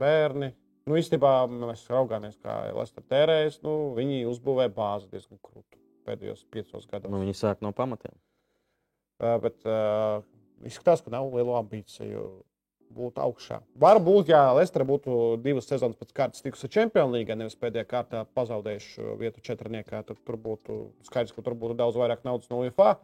bērni. Nu, īstenībā mēs raugāmies, kā Lester tērējas. Nu, viņi uzbūvēja bāzi diezgan krūtu pēdējos piecos gados. Nu, viņi sāk no pamatiem. Uh, bet uh, izskatās, ka nav liela ambīcija būt augšā. Varbūt, ja Lester būtu divas sezonas pēc kārtas tikusi Champions League, nevis pēdējā kārtā pazaudējuši vietu četrniekā, tad tur būtu skaidrs, ka tur būtu daudz vairāk naudas no UFA,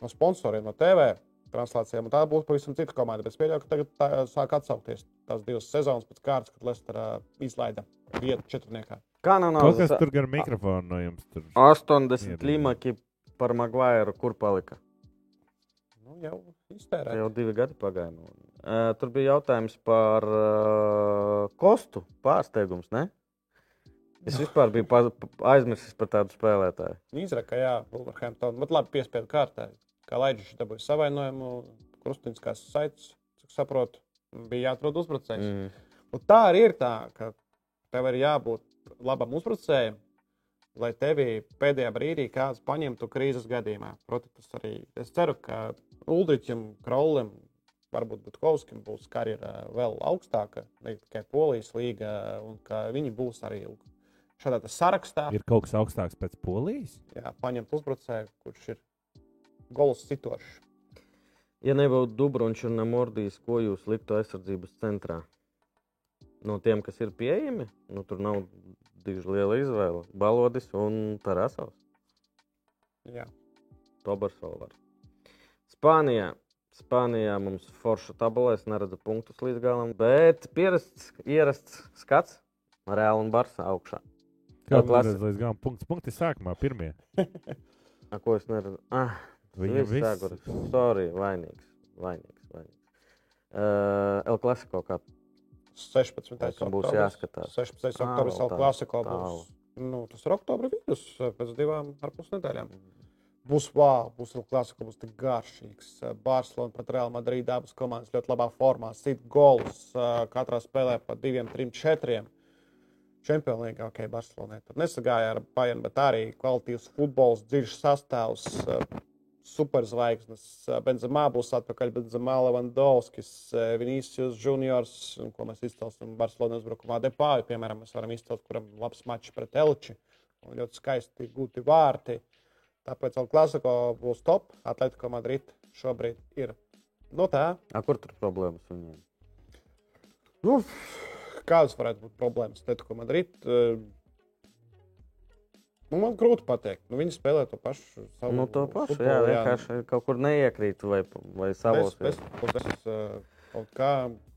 no sponsoriem, no TV translācijām. Tā būtu pavisam cita komanda. Es pieļauju, ka tagad tā sāk atsaukties tās divas sezonas pēc kārtas, kad Lester uh, izlaida vietu četrniekā. Kā nav kas naudas? tur gar mikrofonu no jums. Tur. 80 Iedod. līmaki par Maguire, kur palika? Nu, jau iztērēt. Jau divi gadi pagāja. No. Uh, tur bija jautājums par uh, kostu pārsteigums. Ne? Es vispār biju aizmirsis par tādu spēlētāju. Izraka, jā, Wolverhampton. Bet labi, piespiedu kārtā. Kā Laidžers dabūja savainojumu, Krustiņš kā saites, cik saprotu, bija jāatrod uzbrucējs. Mm. Un tā arī ir tā, ka tev ir jābūt labam uzbrucējam, lai tevi pēdējā brīdī kāds paņemtu krīzes gadījumā. Protams, tas arī es ceru, ka Uldričam, Kraulim, varbūt Butkovskim būs karjera vēl augstāka, ne tikai Polijas līga, un ka viņi būs arī šādā sarakstā. Ir kaut kas augstāks pēc polijas. Jā, paņemt uzbrucēju, kurš ir gols citošs. Ja nebūtu Dubrovs un Mordijs, ko jūs liktu aizsardzības centrā? No tiem, kas ir pieejami, nu, tur nav diži liela izvēle. Balodis un Tarasovs. Jā. Tobarsovs var. Spānijā. Spānijā mums ir forša tabula. Es neredzu punktus līdz galam. Bet pierasts, ierasts skats. Reāli un Barça augšā. Kā tas līdz galam? Punkts, punkti sākumā, pirmie. <laughs> A, ko es neredzu? Ah, Viņam viss viss saguris. Sorry, vainīgs. vainīgs, vainīgs. Uh, El Clasico kā 16. Laikam būs oktobris. jāskatās. 16. Ā, oktobris klasiko tālu. būs. Nu, tas ir oktobra vidus, pēc divām ar pus nedēļām. Būs wow, būs vēl klasika, būs tik garšīgs. Barcelona pret Real Madrid abas komandas ļoti labā formā. Sit gols katrā spēlē pa diviem, trim, četriem. Čempionu līnijā, ok, Barcelonai tur nesagāja ar Bayern, bet arī kvalitīvs futbols, dziļš sastāvs, superzvaigznes. Benzemā būs atpakaļ, Benzemā, Levandovskis, Vinicius Juniors, un ko mēs izcelsim Barcelonas uzbrukumā Depāju, piemēram, mēs varam izcelt, kuram labs mačs pret Elči un ļoti skaisti gūti vārti. Tāpēc vēl klasiko būs top. Atletico Madrid šobrīd ir no tā. A, kur tur problēmas viņiem? Nu, kādas varētu būt problēmas Atletico Madrid? Eh, Nu, man grūti pateikt. Nu, viņi spēlē to pašu. Savu Nu, to pašu. futbolu, Jā, vienkārši kaut kur neiekrīt vai, vai savos. Bez, bez, bez, uh, kaut kā,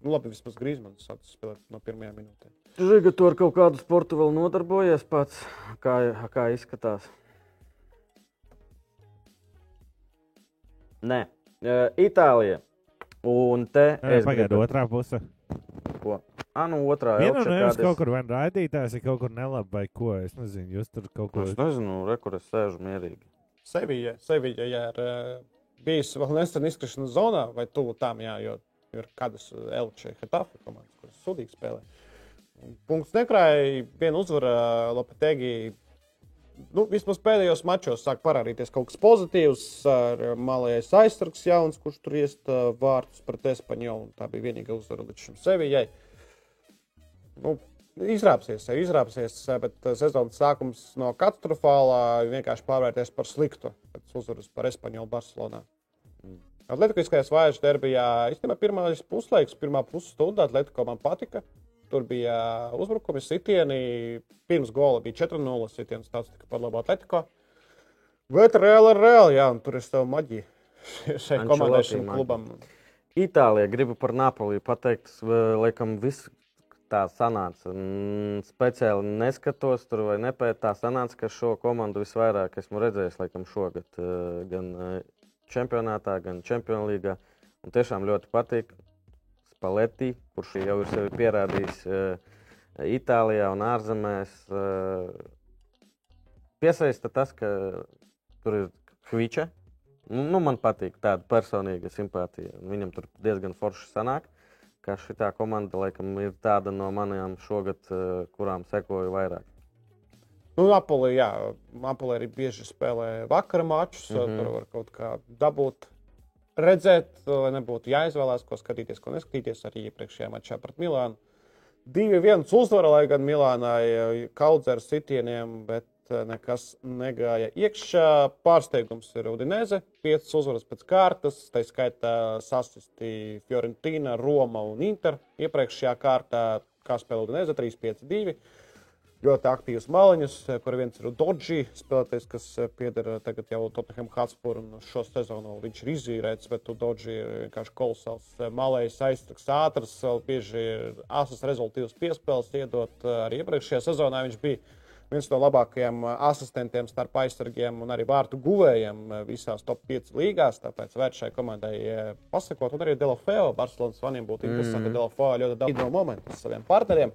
nu, labi, vismaz Grīsmans sācis spēlēt no pirmajām minūtēm. Žiga, tu ar kaut kādu sportu vēl nodarbojies pats. Kā, kā izskatās? Nē, Itālija. Un te es Pagaidā, gribu- otrā puse. Ko? Ah, nu otrā Viena Elče no jums kaut kur vai nu raidītājs, ir kaut kur nelabi vai ko. Es nezinu, jūs tur kaut ko. Es nezinu, re, kur es sēžu mierīgi. Sevija, Sevija ja ir uh, bijusi vēl nesen izkrišanas zonā, vai tuvu tam, jā, jo ir kādas Elčē, Hetafe komandas, kuras sudīgi spēlē. Un Punkts nekrāja, viena uzvara Lopetegi. Nu, vismaz pēdējos mačos sāk parādīties kaut kas pozitīvs ar malējais aizsargs jauns, kurš tur iest uh, vārtus pret Espaņolu. Tā bija vienīgā uzvara līdz šim Sevijai. Nu, izrāpsies, izrāpsies, bet uh, sezonas sākums no katastrofālā vienkārši pārvērties par sliktu pēc uzvaras par Espaņolu Barcelonā. Atletiskajā vājš derbijā īstenībā pirmais puslaiks, pirmā pusstunda Atletico man patika. Tur bija uzbrukumi, sitieni. Pirms gola bija 4-0 sitiens, tāds tika par labu Atletico. Bet reāli ir reāli, jā, un tur ir sava maģija šai Ancelotti komandai, šim maģija. klubam. Itālijā gribu par Napoliju pateikt, laikam viss tā sanāca. Mm, Speciāli neskatos tur vai nepēt. Tā sanāca, ka šo komandu visvairāk esmu redzējis laikam šogad eh, gan eh, čempionātā, gan čempionu līgā. Un tiešām ļoti patīk Spalletti, kurš jau ir sevi pierādījis. eh, Itālijā un ārzemēs. Uh, piesaista tas, ka tur ir Hviča. Nu, nu, man patīk tāda personīga simpātija. Viņam tur diezgan forši sanāk. Ka šī komanda, laikam, ir tāda no manām šogad, uh, kurām sekoju vairāk. Nu, Napoli, jā, Napoli arī bieži spēlē vakara mačus. Mm -hmm. Tur var kaut kā dabūt, redzēt, lai nebūtu jāizvēlās, ko skatīties, ko neskatīties. Arī iepriekšējā mačā pret Milānu. 2-1 uzvara, lai gan Milānai kaudz ar sitieniem, bet nekas negāja iekšā. Pārsteigums ir Udinese. 5 uzvaras pēc kārtas, tā skaitā sasisti Fiorentīna, Roma un Inter. Iepriekšējā kārtā, kā spēlē Udinese, 3-5-2 ļoti aktīvs maliņus, eh, kur viens ir Dodži, spēlētājs, kas eh, pieder eh, tagad jau Tottenham Hotspur un šo sezonu viņš ir izīrēts, bet Dodži ir vienkārši kolosāls malējs, aiztraks ātrs, vēl bieži ir asas rezultīvs piespēles iedot. Arī iepriekšējā sezonā viņš bija viens no labākajiem asistentiem starp aizsargiem un arī vārtu guvējiem visās top 5 līgās. Tāpēc vērts šai komandai pasakot, un arī Delofeo, Barcelonas faniem būtu interesanti. Mm. Delofeo ļoti daudz no momentu saviem partneriem.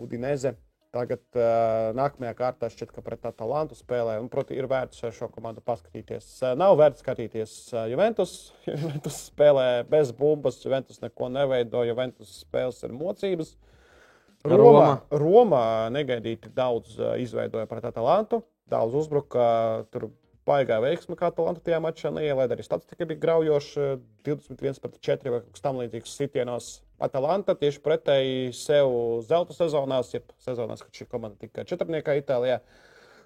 Udineze Tagad uh, nākamajā kārtā šķiet, ka pret Atalantu spēlē. Un, proti, ir vērts šo komandu paskatīties. Uh, nav vērts skatīties uh, Juventus. <laughs> Juventus spēlē bez bumbas, Juventus neko neveido, Juventus spēles ir mocības. Roma, Roma. Roma negaidīti daudz uh, izveidoja pret Atalantu. Daudz uzbruka, tur baigā veiksme, kā Atalanta tajā mačā neielaida. Arī statistika bija graujoša, 21 pret 4 vai kaut kas tamlīdzīgs sitienos Atalanta tieši pretēji sev zelta sezonās, jeb sezonās, kad šī komanda tika četrniekā Itālijā.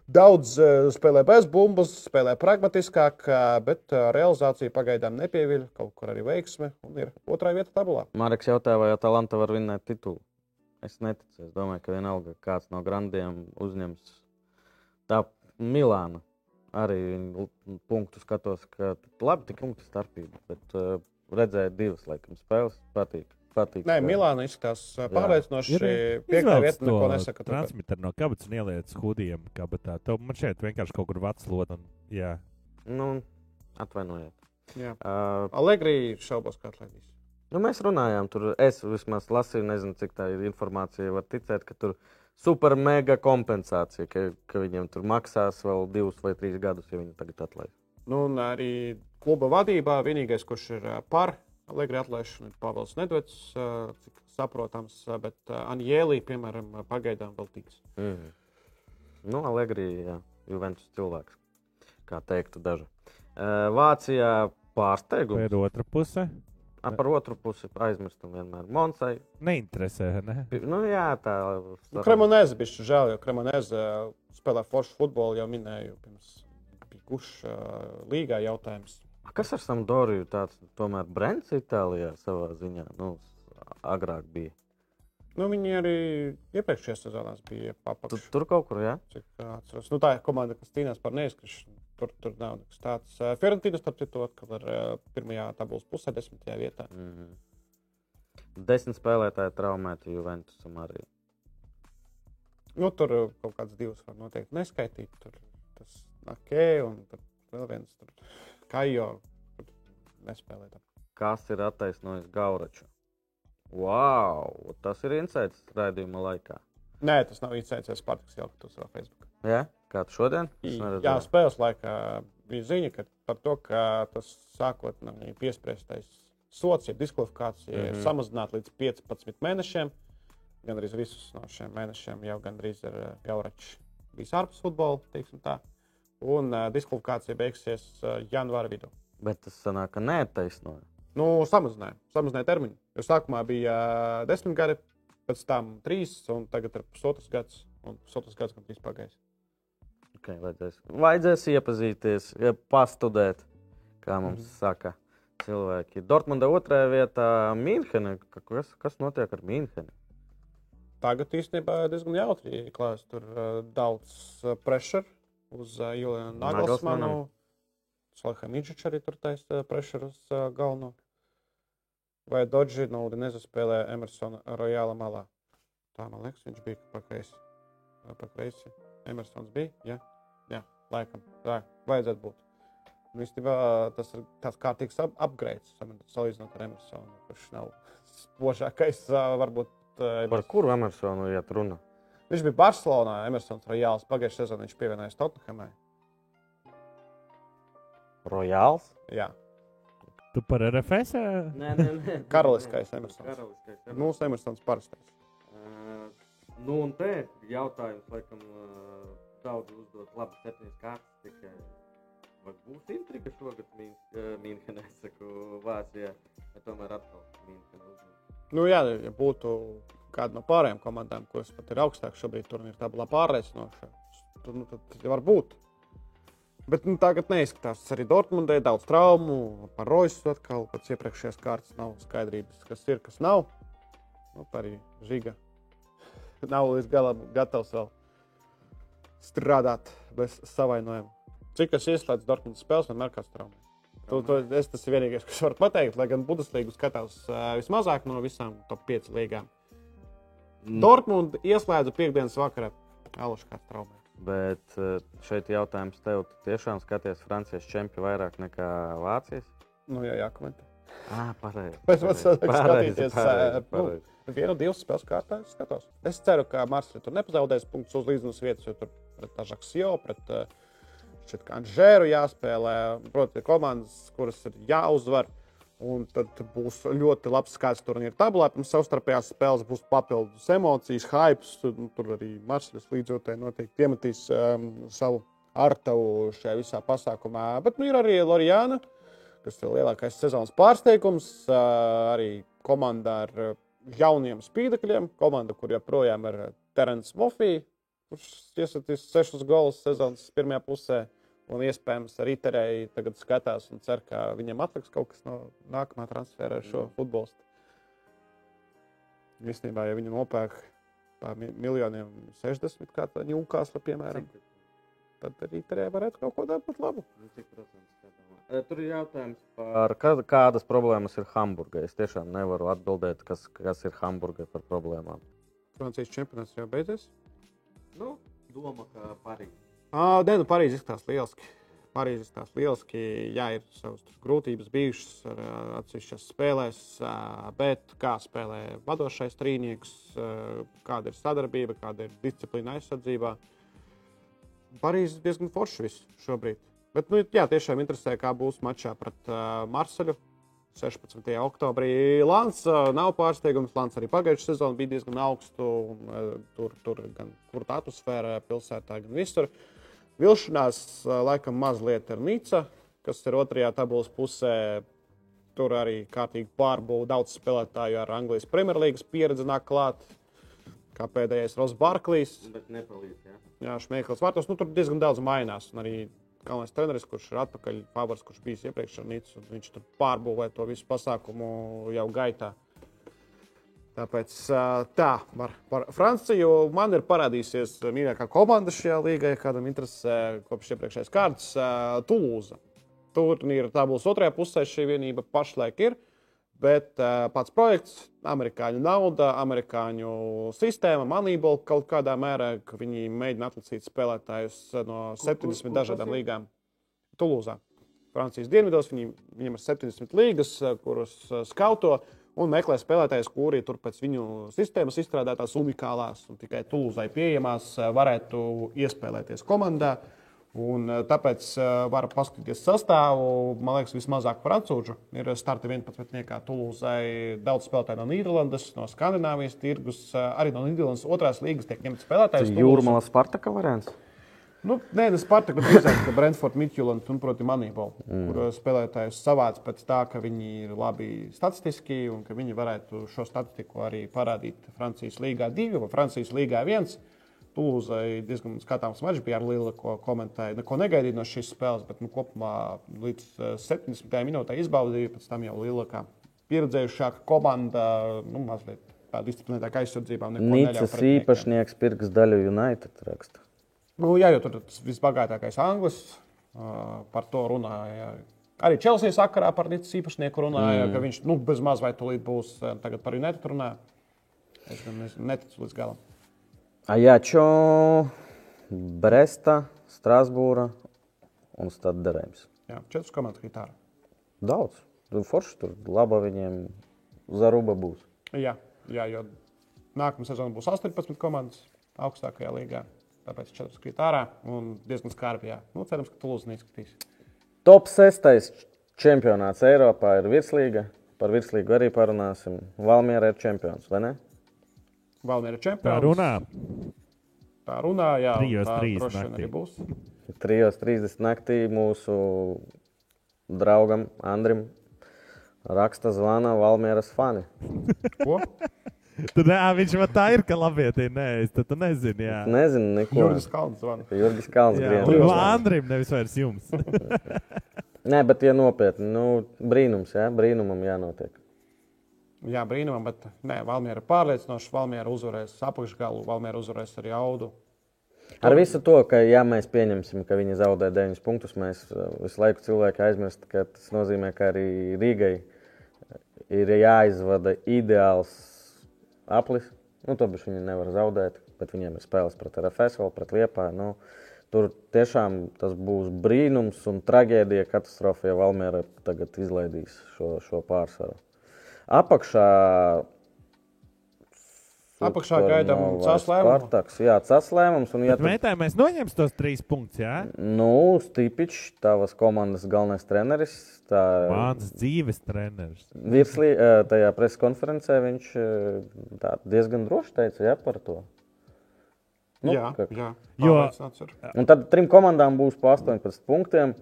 Daudz uh, spēlē bez bumbas, spēlē pragmatiskāk, uh, bet uh, realizācija pagaidām nepieviļ. Kaut kur arī veiksme un ir otrā vieta tabulā. Marks jautāja, vai Atalanta var vinnēt titulu. Es neticu. Es domāju, ka vienalga kāds no grandiem uzņems. Tā Milāna arī punktu skatos, ka labi, tik punktu starpība, bet uh, redzēju divas laikam spēles, patīk patīk. Nē, Milāna izskatās pārliecinoši. Piektā vieta, neko nesaka. Transmitter no kabatas un ieliec hudiem kabatā. Tev man šeit vienkārši kaut kur vats lod. Un, jā. Nu, atvainojiet. Jā. Uh, Allegri šaubos, kā atlaidīs. Nu, mēs runājām, tur es vismaz lasīju, nezinu, cik tā ir informācija. Var ticēt, ka tur super mega kompensācija, ka, ka viņiem tur maksās vēl divus vai trīs gadus, ja viņi tagad atlaid. Nu, un arī kluba vadībā vienīgais, kurš ir par Allegri atlaišana ir Pāvils Nedvets, cik saprotams, bet Anjēlī, piemēram, pagaidām vēl tiks. Mm. Nu, Allegri, jā, Juventus cilvēks, kā teiktu daži. Vācijā pārsteigums. Vai ir otra puse? A, par otru pusi aizmirstam vienmēr. Monsai. Neinteresē, ne? Nu, jā, tā. Nu, Kremonēze bija žēl, jo Kremonēze spēlē foršu futbolu, jau minēju, pirms bija kurš uh, līgā jautājums. Kas ar Sampdoriju tāds tomēr Brents Itālijā savā ziņā nu, agrāk bija? Nu, viņi arī iepriekšējā sezonā bija papildus. Tur, tur kaut kur, jā? Cik atceros. Nu, tā ir komanda, kas cīnās par neizkrišanu. Tur, tur nav nekas tāds. Fiorentīna starp citu atkal ir pirmajā tabulas pusē, desmitajā vietā. Mm -hmm. Desmit spēlētāji traumēti Juventusam arī. Nu, tur kaut kāds divs var noteikti neskaitīt. Tur tas ok, un tur vēl viens. Tur Kajo nespēlē. Tā. Kas ir attaisnojis Gauraču? Wow! Tas ir insights raidījuma laikā. Nē, tas nav insights, es patiks jau to savā Facebook. Jā, kā tu šodien? Jā, spēles laikā bija ziņa ka par to, ka tas sākotnēji piespriestais sots, ja diskvalifikācija mm -hmm. ir samazināta līdz 15 mēnešiem. Gan arī visus no šiem mēnešiem jau gandrīz ir Gauračs bijis ārpus futbola, teiksim tā un uh, diskvalifikācija beigsies uh, janvāra vidū. Bet tas sanāk, ka neattaisnoja. Nu, samazināja, samazināja termiņu. Jo sākumā bija uh, desmit gadi, pēc tam trīs, un tagad ir pusotrs gads, un pusotrs gads gan trīs pagājis. Okay, vajadzēs, vajadzēs iepazīties, pastudēt, kā mums mm -hmm. saka cilvēki. Dortmunda otrajā vietā - Mīnhene. Kas, kas notiek ar Mīnheni? Tagad īstenībā diezgan jautri klājas. Tur uh, daudz pressure uz uh, Julianu Nagelsmanu. Slēgta Midžiča arī tur taisa pressure uz uh, galveno. Vai Dodži no Udinese spēlē Emersona Royāla malā. Tā man liekas, viņš bija pa kreisi. Pa kreisi. Emersons bija, jā, jā, laikam. Tā vajadzētu būt. Un, īstenībā tas ir tāds kārtīgs upgrades, salīdzinot ar Emersonu, kurš nav spožākais, varbūt uh, Par kuru Emersonu iet runa? Viņš bija Barcelonā, Emersons Rojāls. Pagājušajā sezonā viņš pievienojās Tottenhamai. Rojāls? Jā, Tu par RFS? Nē, nē, nē. Karaliskais Emersons. Karaliskais Emersons. Mūsu Emersons parastais. Uh, nu, un te jautājums, laikam, uh, daudz uzdot labi septiņas kārtas tikai. Vai būs intriga šogad Mīnhenē, saku, Vācijā, vai tomēr atkal Mīnhenē uzņemt? Nu, jā, ja būtu kāda no pārējām komandām, kuras pat ir augstākas šobrīd turnīra tabulā pārliecinoša, tad, nu, tad var būt. Bet nu, tagad neizskatās. Tas arī Dortmundē daudz traumu, par Roisu atkal pēc iepriekšējās kārtas nav skaidrības, kas ir, kas nav. Nu, tā arī Žiga <laughs> nav līdz galam gatavs vēl strādāt bez savainojuma. Cik es ieslēdzu Dortmundas spēles, vienmēr kāds traumē. To, to, es tas ir vienīgais, kas var pateikt, lai gan Bundeslīgu skatās uh, vismazāk no visām top 5 līgām. Mm. Dortmund ieslēdza piekdienas vakarā. Alaska traumē. Bet uh, šeit jautājums tev, tu tiešām skaties Francijas čempionu vairāk nekā Vācijas? Nu, jā, jākomentē. Ah, pareizi. Pēc tam skatīties, nu. Vienu, divas spēles kārtā es skatos. Es ceru, ka Marsļa tur nepazaudēs punktus uz līdzenas vietas, jo tur pret Ažaksio, pret uh, ka Anžēru jāspēlē. Protams, ir komandas, kuras ir jāuzvar. Un tad būs ļoti labs skats turnīra tabulā. Pirms savstarpējās spēles būs papildus emocijas, hype. Nu, tur arī Marsļas līdzjūtēji noteikti iemetīs um, savu artavu šajā visā pasākumā. Bet nu, ir arī Lorijāna, kas ir lielākais sezonas pārsteigums. Uh, arī komanda ar uh, jauniem spīdekļiem. Komanda, kur joprojām ir Terence Mofija, kurš iesatīs sešus golus sezonas pirmajā pusē. Un iespējams, arī Terēji tagad skatās un cer, ka viņam atliks kaut kas no nākamā transfera ar šo futbolistu. Īstenībā, ja viņi nopērk par mi- miljoniem 60, kā tā Ņūkāsla, piemēram, tad arī Terēji varētu kaut ko dabūt labu. Nu, cik procents Tur ir jautājums par kā- kādas problēmas ir Hamburgā. Es tiešām nevaru atbildēt, kas, kas ir Hamburgā par problēmām. Francijas čempionāts jau beidzies. Nu, doma, ka Parīzē. Uh, Nē, nu, Parīzē izskatās lieliski. Parīzē izskatās lieliski. Jā, ir savas grūtības bijušas ar ā, atsevišķās spēlēs, bet kā spēlē vadošais trīnieks, kāda ir sadarbība, kāda ir disciplīna aizsardzībā. Parīzē diezgan forši viss šobrīd. Bet, nu, jā, tiešām interesē, kā būs mačā pret uh, Marseļu. 16. oktobrī Lans uh, nav pārsteigums. Lans arī pagājušajā sezonā bija diezgan augsts. Uh, tur, tur gan kurta atmosfēra pilsētā, gan visur. Vilšanās laikam mazliet ir Nica, kas ir otrajā tabulas pusē. Tur arī kārtīgi pārbūvēta daudz spēlētāju ar Anglijas Premjerlīgas pieredzi nāk klāt. Kā pēdējais Ross Barklīs, nepalīdz. Ja? Jā, Šmēklis vārtos. Nu, tur diezgan daudz mainās. Un arī galvenais treneris, kurš ir atpakaļ, Fabers, kurš bijis iepriekš ar Nīcu, viņš tur pārbūvē to visu pasākumu jau gaitā. Tāpēc tā, par, par Franciju man ir parādījusies mīļākā komanda šajā līgā, kādam interesē kopš iepriekšējās kārtas - Tulūza. Turnīra tabulas otrajā pusē šī vienība pašlaik ir. Bet uh, pats projekts, amerikāņu nauda, amerikāņu sistēma, manībola kaut kādā mērā, ka viņi mēģina atlasīt spēlētājus no 70 kur dažādām tas ir? līgām. Tulūzā, Francijas dienvidos, viņi, viņiem ir 70 līgas, kuras skauto un meklē spēlētājus, kuri tur pēc viņu sistēmas izstrādātās unikālās un tikai Tulūzai pieejamās eh, varētu iespēlēties komandā. Un, eh, tāpēc uh, var paskatīties sastāvu. Man liekas, vismazāk frančūžu ir starta 11. Tulūzai. Daudz spēlētāju no Nīderlandes, no Skandināvijas tirgus, arī no Nīderlandes otrās līgas tiek ņemts spēlētājs. Tulūza. Jūrmala Spartaka variants. Nu, nē, tas Spartak, bet drīzāk Brentford, Midtjylland un, proti, Manībola, mm. kur uh, spēlētājs savāc pēc tā, ka viņi ir labi statistiski un ka viņi varētu šo statistiku arī parādīt Francijas līgā 2 vai Francijas līgā 1. Tūlūzai diezgan skatāms mačs bija ar Lielu, ko komentēja. Neko negaidīja no šīs spēles, bet nu, kopumā līdz uh, 70. minūtē izbaudīja. Pēc tam jau Liela kā pieredzējušāka komanda, nu, mazliet tā disciplinētāka aizsardzībā. Nīcas īpašnieks pirks daļu United raksta. Nu, jā, jo tur tas visbagātākais anglis uh, par to runāja. Arī Chelsea sakarā par Nīcas īpašnieku runāja, mm. ka viņš nu, bez maz vai tūlīt būs tagad par United runā. Es nezinu, neticu līdz galam. Ajačo, Bresta, Strasbūra un Stadderēms. Jā, četras komandas gitāra. Daudz. Tur forši tur laba viņiem zaruba būs. Jā, jā, jo nākamā sezona būs 18 komandas augstākajā līgā. Tāpēc 4 krīt ārā un diezgan skarbi. jā. Nu, cerams, ka Tulūza neizskatīs. Top 6. čempionāts Eiropā ir virslīga. Par virslīgu arī parunāsim. Valmiera ir čempions, vai ne? Valmiera Tā čempions. runā. Tā runā, jā. tā trīs droši vien naktī. arī būs. 3.30 naktī mūsu draugam Andrim raksta zvana Valmieras fani. Ko? Tad ā, viņš man tā ir, ka labietī nē, es tad tu nezini. Jā, Nezinu, neko. Juris Kalns zvana. Jurgis Kalns jā. griež. un Andrim nevis vairs jums. <laughs> Nē, bet ja nopietni, nu, brīnums, jā, brīnumam jānotiek. Jā, brīnumam, bet nē, Valmiera pārliecinoši. Valmiera uzvarēs apakšgalu, Valmiera uzvarēs arī audu. Ar visu to, ka, ja mēs pieņemsim, ka viņi zaudē 9 punktus, mēs uh, visu laiku cilvēki aizmirst, ka tas nozīmē, ka arī Rīgai ir jāizvada ideāls aplis. Nu, to bišķi viņi nevar zaudēt, bet viņiem ir spēles pret RFS, vēl pret Liepāju. Nu, tur tiešām tas būs brīnums un traģēdija, katastrofa, ja Valmiera tagad izlaidīs šo, šo pārsvaru. Apakšā Apakšā gaidām CAS lēmumu. Spartaks, jā, CAS lēmums. Un, ja tu- mētā mēs noņemsim tos trīs punktus, jā? Nu, Stipičs, tavas komandas galvenais treneris. Tā Mans dzīves treneris. virslī, tajā preses konferencē viņš tā diezgan droši teica jā, par to. Nu, jā, ka- jā. Jo-. Un tad trim komandām būs pa 18 punktiem,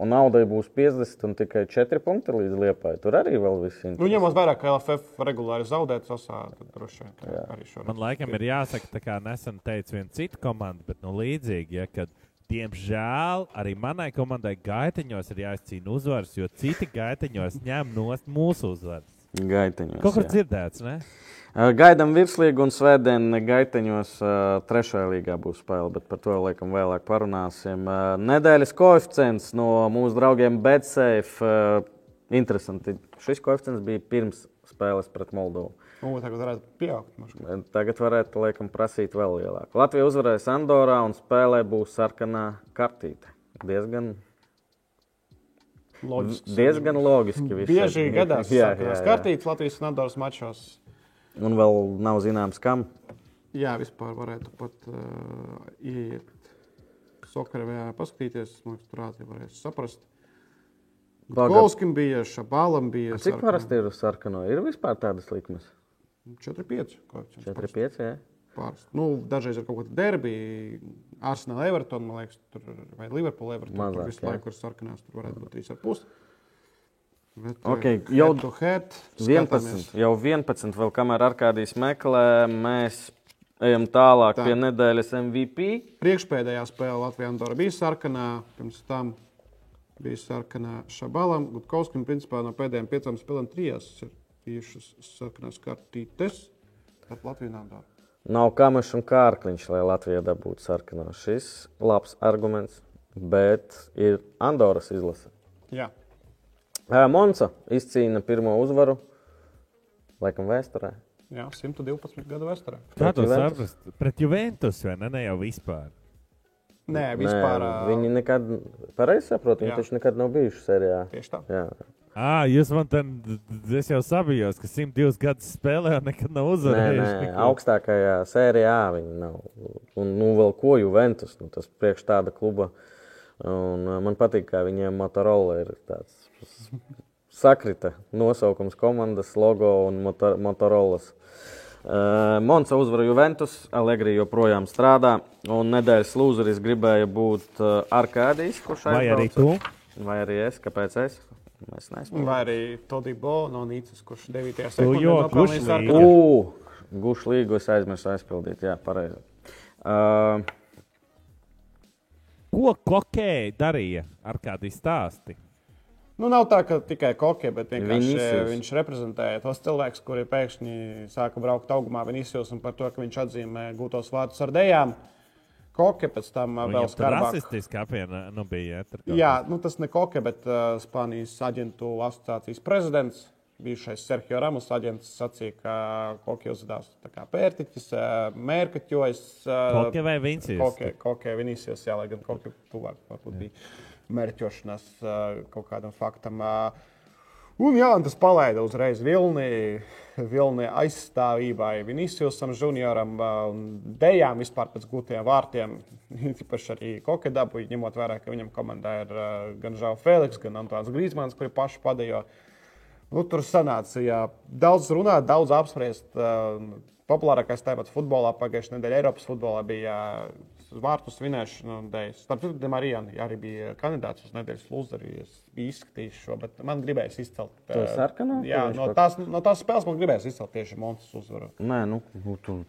un naudai būs 50 un tikai 4 punkti līdz liepai. Tur arī vēl viss ir. Nu, ņemot vērā, ka LFF regulāri zaudē tad droši vien arī šoreiz. Man laikam ir jāsaka, tā kā nesen teica viena cita komanda, bet nu līdzīgi, ja, kad diemžēl arī manai komandai gaiteņos ir jāizcīna uzvaras, jo citi gaiteņos ņem nost mūsu uzvaras. Gaiteņos. Kaut kur jā. dzirdēts, ne? Gaidām virslīgu un svētdienu gaiteņos trešajā līgā būs spēle, bet par to laikam vēlāk parunāsim. Nedēļas koeficients no mūsu draugiem Betsafe. Interesanti. Šis koeficients bija pirms spēles pret Moldovu. Nu, tagad varētu pieaugt. Eh, Tagad varētu laikam prasīt vēl lielāku. Latvija uzvarēs Andorā un spēlē būs sarkanā kartīte. Diezgan, Loģiski. diezgan loģiski. Bieži <laughs> ir. gadās jā. kartītes Latvijas un Andoras mačos. Un vēl nav zināms, kam. Jā, vispār varētu pat uh, ieiet Sokarā, paskatīties. Man liekas, tur ātri varēs saprast. Golskim bija, Šabālam bija. Cik parasti ir uz sarkano? Ir vispār tādas likmes? 4-5. 4-5. jā. Pāris. Nu, dažreiz ir kaut kāda derbija, Arsenal, Everton, man liekas, tur, vai Liverpool, Everton. Mazāk, tur visu laiku ir sarkanās, tur varētu būt 3,5. Bet, Ok, eh, jau head to head, 11. skatāmies. Jau 11. Vēl kamēr Arkādijas meklē, mēs ejam tālāk Tā. Pie nedēļas MVP. Priekšpēdējā spēlē Latvijā Andorra bija sarkanā, pirms tam bija sarkanā Šabalam. Gutkovskim, principā no pēdējām piecām spēlēm trijās ir bijušas sarkanās kartītes. Tad Latvija un Andorra. Nav kamešs un kārkliņš, lai Latvija dabūtu sarkano. Šis labs arguments, bet ir Andoras izlase. Jā, Monza izcīna pirmo uzvaru, laikam vēsturē. jā 112 gadu vēsturē. Kā to saprast? Pret Juventus vai ne? Ne jau vispār. Nē, vispār. Nē, viņi nekad, pareizi saprot, viņi Jā. taču nekad nav bijuši sērijā. Tieši tā. Jā. Ah, jūs man te, es jau sabijos, ka 102 gadus spēlē un nekad nav Nē, uzvarējuši. nē, neko. augstākajā sērijā viņi nav. Un, nu, vēl ko Juventus, nu, tas priekš tāda kluba. Un, man patīk, kā viņiem Motorola ir tāds sakrita nosaukums komandas, logo un motor, Motorolas. Uh, Monsa uzvara Juventus, Allegri joprojām strādā. Un nedēļas lūzeris gribēja būt uh, Arkādijs, kurš Vai arī aizbrauca. tu? Vai arī es, kāpēc es? Mēs neesam. Vai arī Todibo no Nīcas, kurš 9. Tu sekundē jo, nopelnīja kurš sarkanu. līga? Ugh, gušu līgu es aizmirsu aizpildīt. Jā, pareizi. Uh, Ko kokēji darīja ar kādu stāstu? Nu, nav tā, ka tikai kokie, bet vienkārši Vinicius. viņš reprezentēja tos cilvēkus, kuri pēkšņi sāka braukt augumā Vinicius un par to, ka viņš atzīmē gūtos vārdus ar dejām. Kokie pēc tam ā, vēl skarbāk. rasistiski apiena nu, bija. Ja, Jā, nu, tas ne kokie, bet uh, Spānijas aģentu asociācijas prezidents. Bijušais Sergio Ramos aģents sacīja, ka kokie uzvedās tā kā pērtiķis, uh, mērkaķojas. Uh, Kokie vai Vinicius? Kokie, kokie Vinicius, jā, lai gan kokie tuvāk varbūt bija mērķošanās uh, kaut kādam faktam. Uh, Un jā, un tas palaida uzreiz vilni, vilni aizstāvībai, Viniciusam, Junioram un Dejām vispār pēc gūtiem vārtiem. Īpaši arī Kokedabu, ņemot vērā, ka viņam komandā ir gan Žāle Feliks, gan Antons Grīsmans, kuri paši padējo. Nu, tur sanāca, ja daudz runāt, daudz apspriest. Populārākais tāpat futbolā pagājušajā nedēļā Eiropas futbolā bija vārtu svinēšana un dēļas. Starp citu, Marijana arī bija kandidāts uz nedēļas lūzeri. Es biju izskatījis šo, bet man gribējās izcelt. To sarkano? Jā, no tās, no tās spēles man gribējās izcelt tieši Montes uzvaru. Nē, nu, nu tur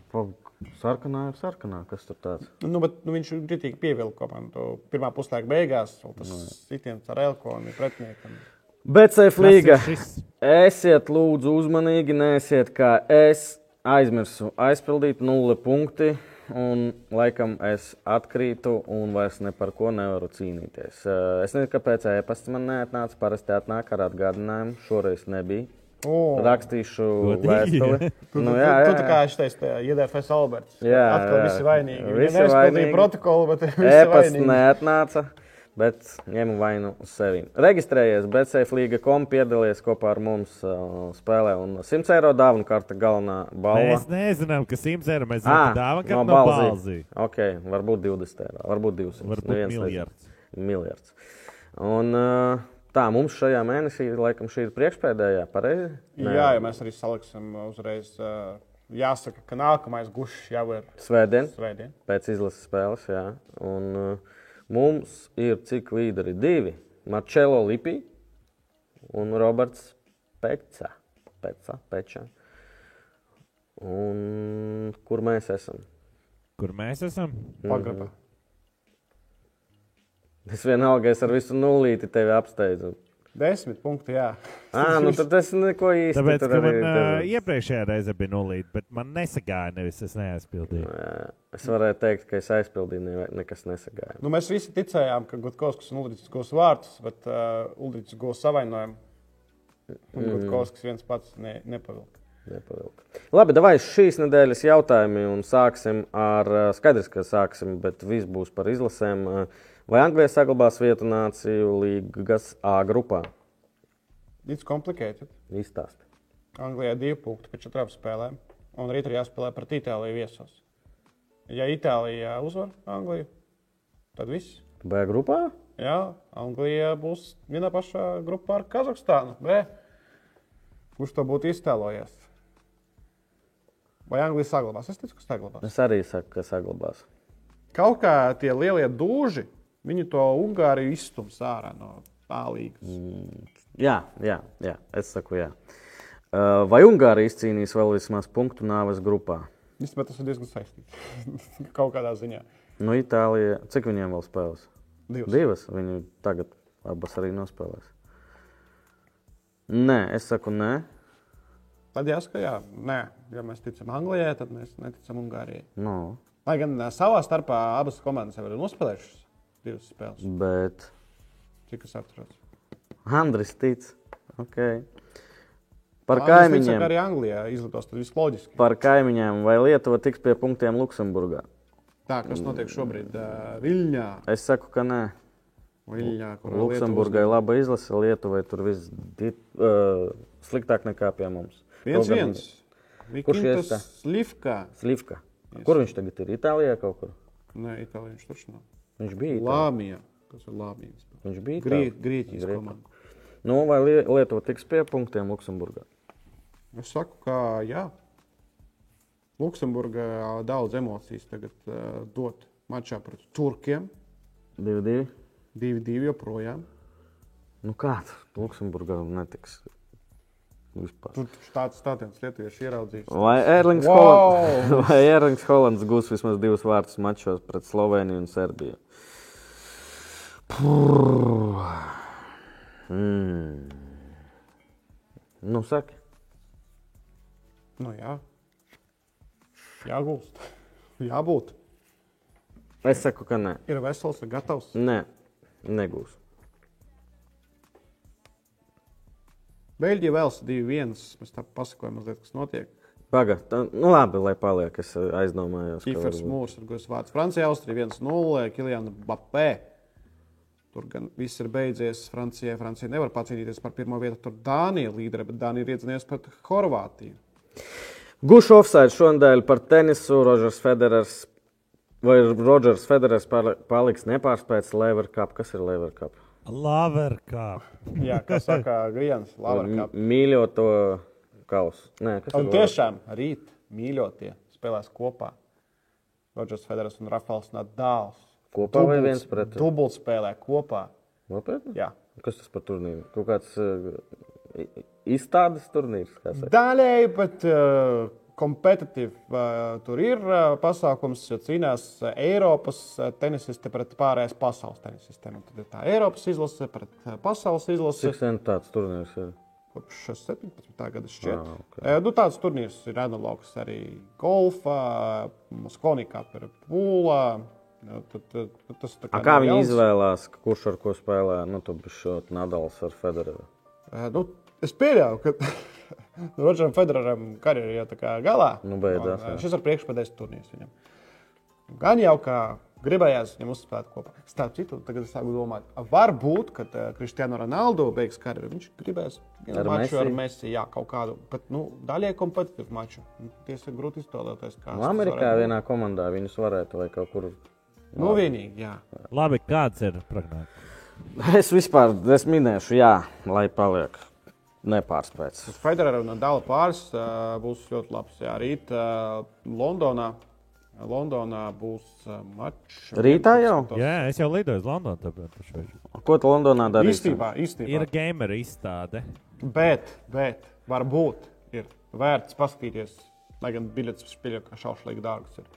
sarkanā ir sarkanā. Kas tur tāds? Nu, bet, nu, viņš kritīgi pievilka komandu. Pirmā puslaika beigās vēl tas sitiens ar Elko un pretiniekam. BCF līga. Tas ir šis. Esiet lūdzu uzmanīgi, neesiet kā es aizmirsu aizpildīt nulle punkti. Un laikam es atkrītu un vairs ne par ko nevaru cīnīties. Eh, Es nezinu, kāpēc e-pasts man neatnāca. Parasti atnāk ar atgādinājumu. Šoreiz nebija. Oh. Rakstīšu vēstuli. <laughs> Tu, Nu, tu, jā, tu, jā, tu kā es teicu, IDFS Alberts. Jā, atkal jā. visi vainīgi. Visi neizpildīja vainīgi. protokolu, bet <laughs> visi E-pasts neatnāca, bet ņemu vainu uz sevi. Reģistrējies BCF līga kom, piedalies kopā ar mums uh, spēlē un 100 eiro dāvana karta galvenā balva. Mēs nezinām, kas simts eiro mēs zinām. Dāvana, ka no no Balzī. Ok, varbūt 20 eiro, varbūt 200. Varbūt miljards. Miljards. Un, uh, tā, mums šajā mēnesī, laikam, šī ir priekšpēdējā, pareizi? Nē. Jā, ja mēs arī saliksim uzreiz. ā, Jāsaka, ka nākamais gušs jau ir Svētdien. svētdien. pēc izlases spēles. Jā. Un, uh, mums ir cik līderi divi. Marčelo Lipī un Roberts Peca. Peca, Peča. Un kur mēs esam? Kur mēs esam? Pagrabā. Es vienalga, es ar visu nulīti tevi apsteidzu. Desmit punkti, jā. Ah, nu tad es neko īsti Tāpēc, ka arī man uh, iepriekšējā reizē bija nulīte, bet man nesagāja, nevis es neaizpildīju. Jā, Es varēju teikt, ka es aizpildīju, ne, nekas nesagāja. Nu, mēs visi ticējām, ka Gutkovskis un Ulrichs gūs vārtus, bet uh, Ulrichs gūs savainojumu. Un Mm. Gutkovskis viens pats ne, nepavilka. Nepavilka. Labi, vai šīs nedēļas jautājumi un sāksim ar, skaidrs, ka sāksim, bet viss būs par izlasēm. Ā, Vai Anglija saglabās vietu nāciju līgas A grupā? It's complicated. Izstāsti. Anglijā divi punkti pēc četrām spēlēm, un rīt ir jāspēlē pret Itāliju viesos. Ja Itālija uzvar Angliju, tad viss. B grupā? Jā, Anglija būs vienā pašā grupā ar Kazahstānu. B. Kurš to būtu iztēlojies? Vai Anglija saglabās? Es ticu, ka saglabās. Es arī saku, ka saglabās. Kaut kā tie lielie dūži, viņi to Ungāriju izstums ārā no tā līnijas. Jā, jā, jā, es saku, jā. Ā, Vai Ungārija izcīnīs vēl vismaz punktu nāves grupā? Īstenībā tas ir diezgan saistīts. <laughs> Kaut kādā ziņā. Nu, Itālija, cik viņiem vēl spēlēs? Divas. Divas. Viņi tagad abas arī nospēlēs. Nē, es saku, nē. Tad jāsaka, jā, nē, ja mēs ticam Anglijai, tad mēs neticam Ungārijai. No, Lai gan savā starpā abas komandas jau ir nospēlējušas divas spēles, bet cik es atceros. Andris tic. Okay. Par tic, ka kaimiņiem. Arī Anglijā izlidos tas visloģiski. Par kaimiņiem. Vai Lietuva tiks pie punktiem Luksemburgā? Tā, kas notiek šobrīd uh, Viļņā. Es saku, ka nē. Viļņā Luksemburgai laba izlase, Lietuvai tur viss uh, sliktāk nekā pie mums. Viens, Kaut gan viens. Kurš Vikintas iestā? Slivka. Slivka. Kur viņš tagad ir? Itālijā kaut kur. Nē, Itālijā viņš taču nav. Viņš bija. Lāmija. Kas ir Lāmija? Viņš bija Grie. Grieķijas Grieķija. komanda. Nu, vai Lie- Lietuva tiks pie punktiem Luksemburgā? Es saku, ka jā. Luksemburgā daudz emocijas tagad uh, dot mačā pret turkiem. 2-2. 2-2 joprojām. Nu kā Luksemburgā netiks? Vispār. Tur tāds stāsts lietuvieši ieraudzījis. Vai Erlings Wow! Holands, <laughs> vai Erlings Holands gūs vismaz divus vārtus mačos pret Sloveniju un Serbiju? Puh. Mm. Nu, saki. Nu, jā. Jāgūst. Jābūt. Es saku, ka nē. Ir vesels, ir gatavs. Nē, negūs. Beļģija vēl 2-1. Mēs tā pasakojam, mazliet, kas notiek. Pagaid, tā- nu labi, lai paliek. Es eh, aizdomājos. ka Mūrs ir gājis vārds. Francija, Austrija 1-0, Kiliana Bapē. Tur gan viss ir beidzies Francijai. Francija nevar pacīnīties par pirmo vietu. Tur Dānija ir līdera, bet Dānija ir iedzinies pret Horvātiju. Gušu offside šonadēļ par tenisu Rodžers Federers. Vai Rodžers Federers pali- paliks nepārspēts Lever Cup? Kas ir Lever Cup? Laverkā. Jā, kā saka Grijans, Latvijas M- Mīļoto kausu. Nē, kas Un tiešām rīt mīļotie spēlēs kopā. Rodžers Federers un Rafals Nadāls. Kopā vai viens pret otru? Dubult spēlē kopā. Nopietni? Jā. Kas tas par turnīru? Kaut kāds uh, izstādes turnīrs. Daļēji, bet uh, kompetitīvi uh, tur ir uh, pasākums, jo cīnās uh, Eiropas uh, tenisisti pret pārējās pasaules tenisistiem. Un Tad ir tā Eiropas izlase pret uh, pasaules izlasi. Cik sen tāds turnīrs ir? Kopš 17. gada šķiet. Ah, ok. Eh, Nu, tāds turnīrs ir analogs arī golfā, Moskonikā, pūlā. Nu, Tad, tad, tad tas tā A, kā viņi izvēlās, kurš ar ko spēlē? Nu, tu biji šo Nadals ar Federeru. Nu, es pieļauju, ka <laughs> Rodžeram Federeram karjerā jau tā kā galā. Nu, beidzās, Un, eh. Šis ir priekšpēdējais turnīrs viņam. Gan jau kā gribējās viņam uzspēlēt kopā. Starp citu, tagad es sāku domāt, varbūt, kad uh, Kristiāna Ronaldo beigs karjeru, viņš gribēs vienu maču ar Messi? Jā, kaut kādu, bet nu, daļai kompetitīvu maču. Nu, Tiesa ir grūti iztēloties, kā Nu, Amerikā vienā komandā viņus varētu vai kaut kur. Nu, vienīgi, jā. Labi, kāds ir prognozes? Es vispār es minēšu, jā, lai paliek nepārspēts. Federera un Dāla pāris būs ļoti labs. Jā, rīt uh, Londonā. Londonā būs mačs. Rītā jau? Jā, es jau lidoju uz Londonu. Tāpēc Ko tu Londonā darīsi? Īstībā, īstībā. ir gameru izstāde. Bet, bet varbūt ir vērts paskatīties, lai gan biļetes pieļauj, ka šaušalīgi dārgas ir.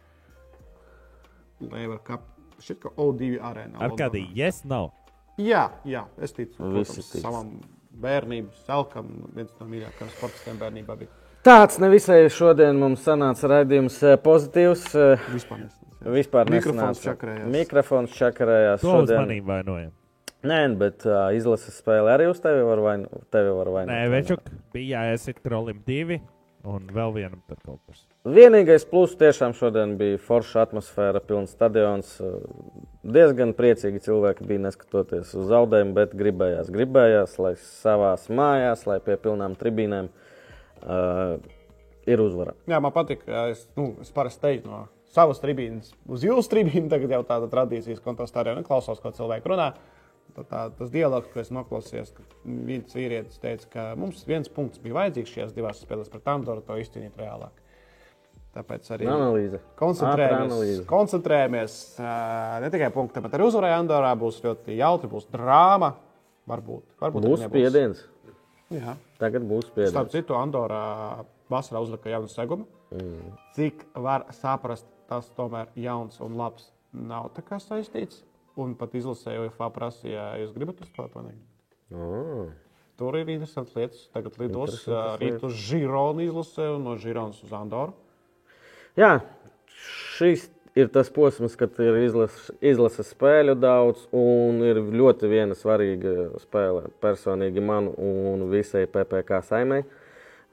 Lever Cup. Šķiet, ka O2 arēnā. Ar Londonā. yes, nav. Jā, jā, es ticu Visi tic. savam bērnības selkam. Viens no mīļākajiem sportistiem bērnībā bija. Tāds nevisai šodien mums sanāca raidījums eh, pozitīvs. eh, Vispār nesanāca. Vispār Mikrofons nesanāca. čakarējās. Mikrofons čakarējās. To šodien. uzmanību vainojam. Nē, bet uh, izlases spēle arī uz tevi var vainot. Tevi var vainot. Nē, Večuk bija jāiesiet krolim divi un vēl vienam tur kaut kas. Vienīgais pluss tiešām šodien bija forša atmosfēra, pilns stadions. Diezgan priecīgi cilvēki bija neskatoties uz zaudējumu, bet gribējās, gribējās, lai savās mājās, lai pie pilnām tribīnēm uh, ir uzvara. Jā, man patīk. Es, nu, es parasti teiktu no savas tribīnes uz jūsu tribīnu. Tagad jau tāda tradīcijas kontekstā arī nu, klausos, ko cilvēki runā. Tad Tā, tas dialogs, ko es noklausījos, ka viens vīrietis teica, ka mums viens punkts bija vajadzīgs šajās divās spēlēs pret Andoru, to izcīnīt reālāk. Tāpēc arī Analīze. Koncentrējamies. analīze. koncentrējamies ne tikai punktā, bet arī uzvarē Andorā. Būs ļoti jautri, būs drāma. Varbūt. varbūt Būs spiediens. Jā. Tagad būs Starp spiediens. citu, Andorā vasarā uzlika jaunu segumu. Mm. Cik var saprast, tas tomēr jauns un labs nav tā kā saistīts. Un pat izlasēju, UFA prasīja, ja jūs gribat uzspēlēt vai nē. Oh. Tur ir interesantas lietas. Tagad lidos rīt uz Žironu izlasē un no Žironas uz Andoru. Jā, šis ir tas posms, kad ir izlases, izlases spēļu daudz, un ir ļoti viena svarīga spēle personīgi man un visai PPC saimē.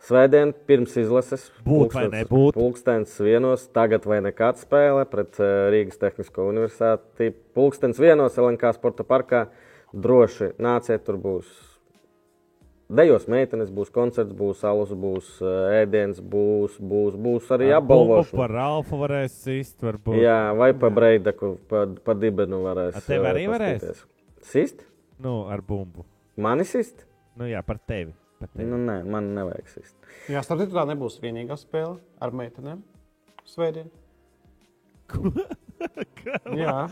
Svētdien pirms izlases Būt vai pulkstens- nebūt? Pulkstens vienos, tagad vai nekad spēle pret eh, Rīgas Tehnisko universitāti. Pulkstens vienos LNK sporta parkā. Droši nāciet, tur būs dejos meitenes, būs koncerts, būs alus, būs eh, ēdiens, būs, būs, būs arī Ar apbalvošana. Par Ralfu varēs sist, varbūt. Jā, vai pa breidaku, pa, pa dibenu varēs. A tev eh, arī varēs? paskatīties. Sist? Nu, ar bumbu. Mani sist? Nu, jā, par tevi. Par tevi. Nu, nē, man nevajag sist. Jā, starp citu, tā nebūs vienīgā spēle ar meitenēm. Svētdien. <laughs> Jā.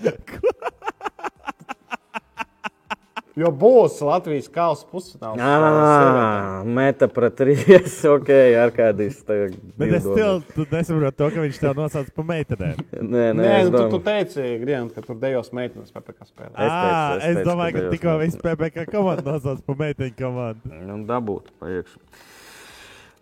Jo būs Latvijas kausa pusfināls. Ah, meta pret Rīgas, <laughs> ok, ar kādīs. Bet es still tu nesaprotu to, ka viņš tev nosauc par meitenēm. Nē, nē, Nē, nu, tu, tu teici, Grien, ka tur dejos meitenes PPC spēlē. Es teicu, es es teicu, domāju, ka tikko viss PPC komanda nosauc par meiteņu komandu. Nu, dabūt pa iekšu.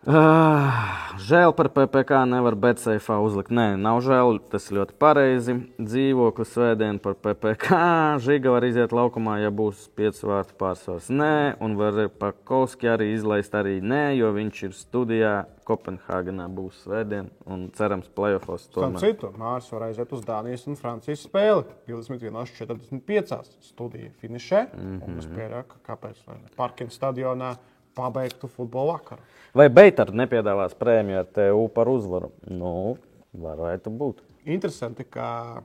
Uh, žēl par PPC nevar BCFā uzlikt. Nē, nav žēl. Tas ļoti pareizi. Dzīvokli svētdien par PPC. Žiga var iziet laukumā, ja būs 5 vārtu pārsvars. Nē, un var Pakovski arī izlaist arī nē, jo viņš ir studijā Kopenhāgenā būs svētdien un cerams playoffs. Tam citu Mārcis var aiziet uz Dānijas un Francijas spēli. 21.45. studija finišē. Mm -hmm. Es pieļauju, ka kāpēc Parkina stadionā pabeigtu futbola vakaru. Vai Beitar nepiedāvās prēmiju ar TU par uzvaru? Nu, varētu būt. Interesanti, ka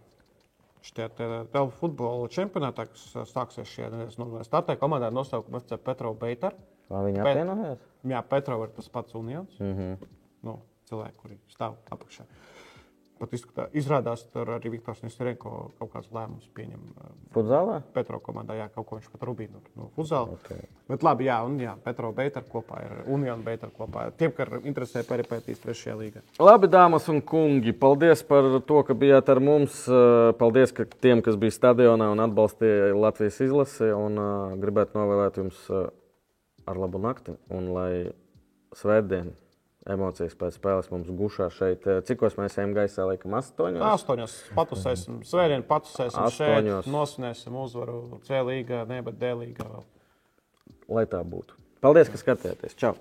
šitie tev futbola čempionātā, kas sāksies šajā nedēļas nu, startē, komandā ir nosaukums Petro Beitar. Vai viņi apvienojās? Jā, Petro ir tas pats unions. Mm -hmm. nu, cilvēki, kuri stāv apakšā. Uh, pat izskatā, izrādās, tur arī Viktors Neserenko kaut kāds lēmums pieņem. Futzālā? Petro komandā, jā, kaut ko viņš pat rubīja no, futzāla. Okay. Bet labi, jā, un jā, Petro Beitar kopā ir Union Beitar kopā. Tiem, kam interesē peripētīs trešajā līgā. Labi, dāmas un kungi, paldies par to, ka bijāt ar mums. Paldies ka tiem, kas bija stadionā un atbalstīja Latvijas izlasi. Un, uh, gribētu novēlēt jums uh, ar labu nakti un lai svētdien emocijas pēc spēles mums gušā šeit. Eh, cikos mēs ejam gaisā, laikam, astoņos? Astoņos. Patusēsim, svētdien patusēsim astoņos. šeit, nosvinēsim uzvaru C līgā, ne, bet D līgā vēl. Lai tā būtu. Paldies, ka skatījāties. Čau!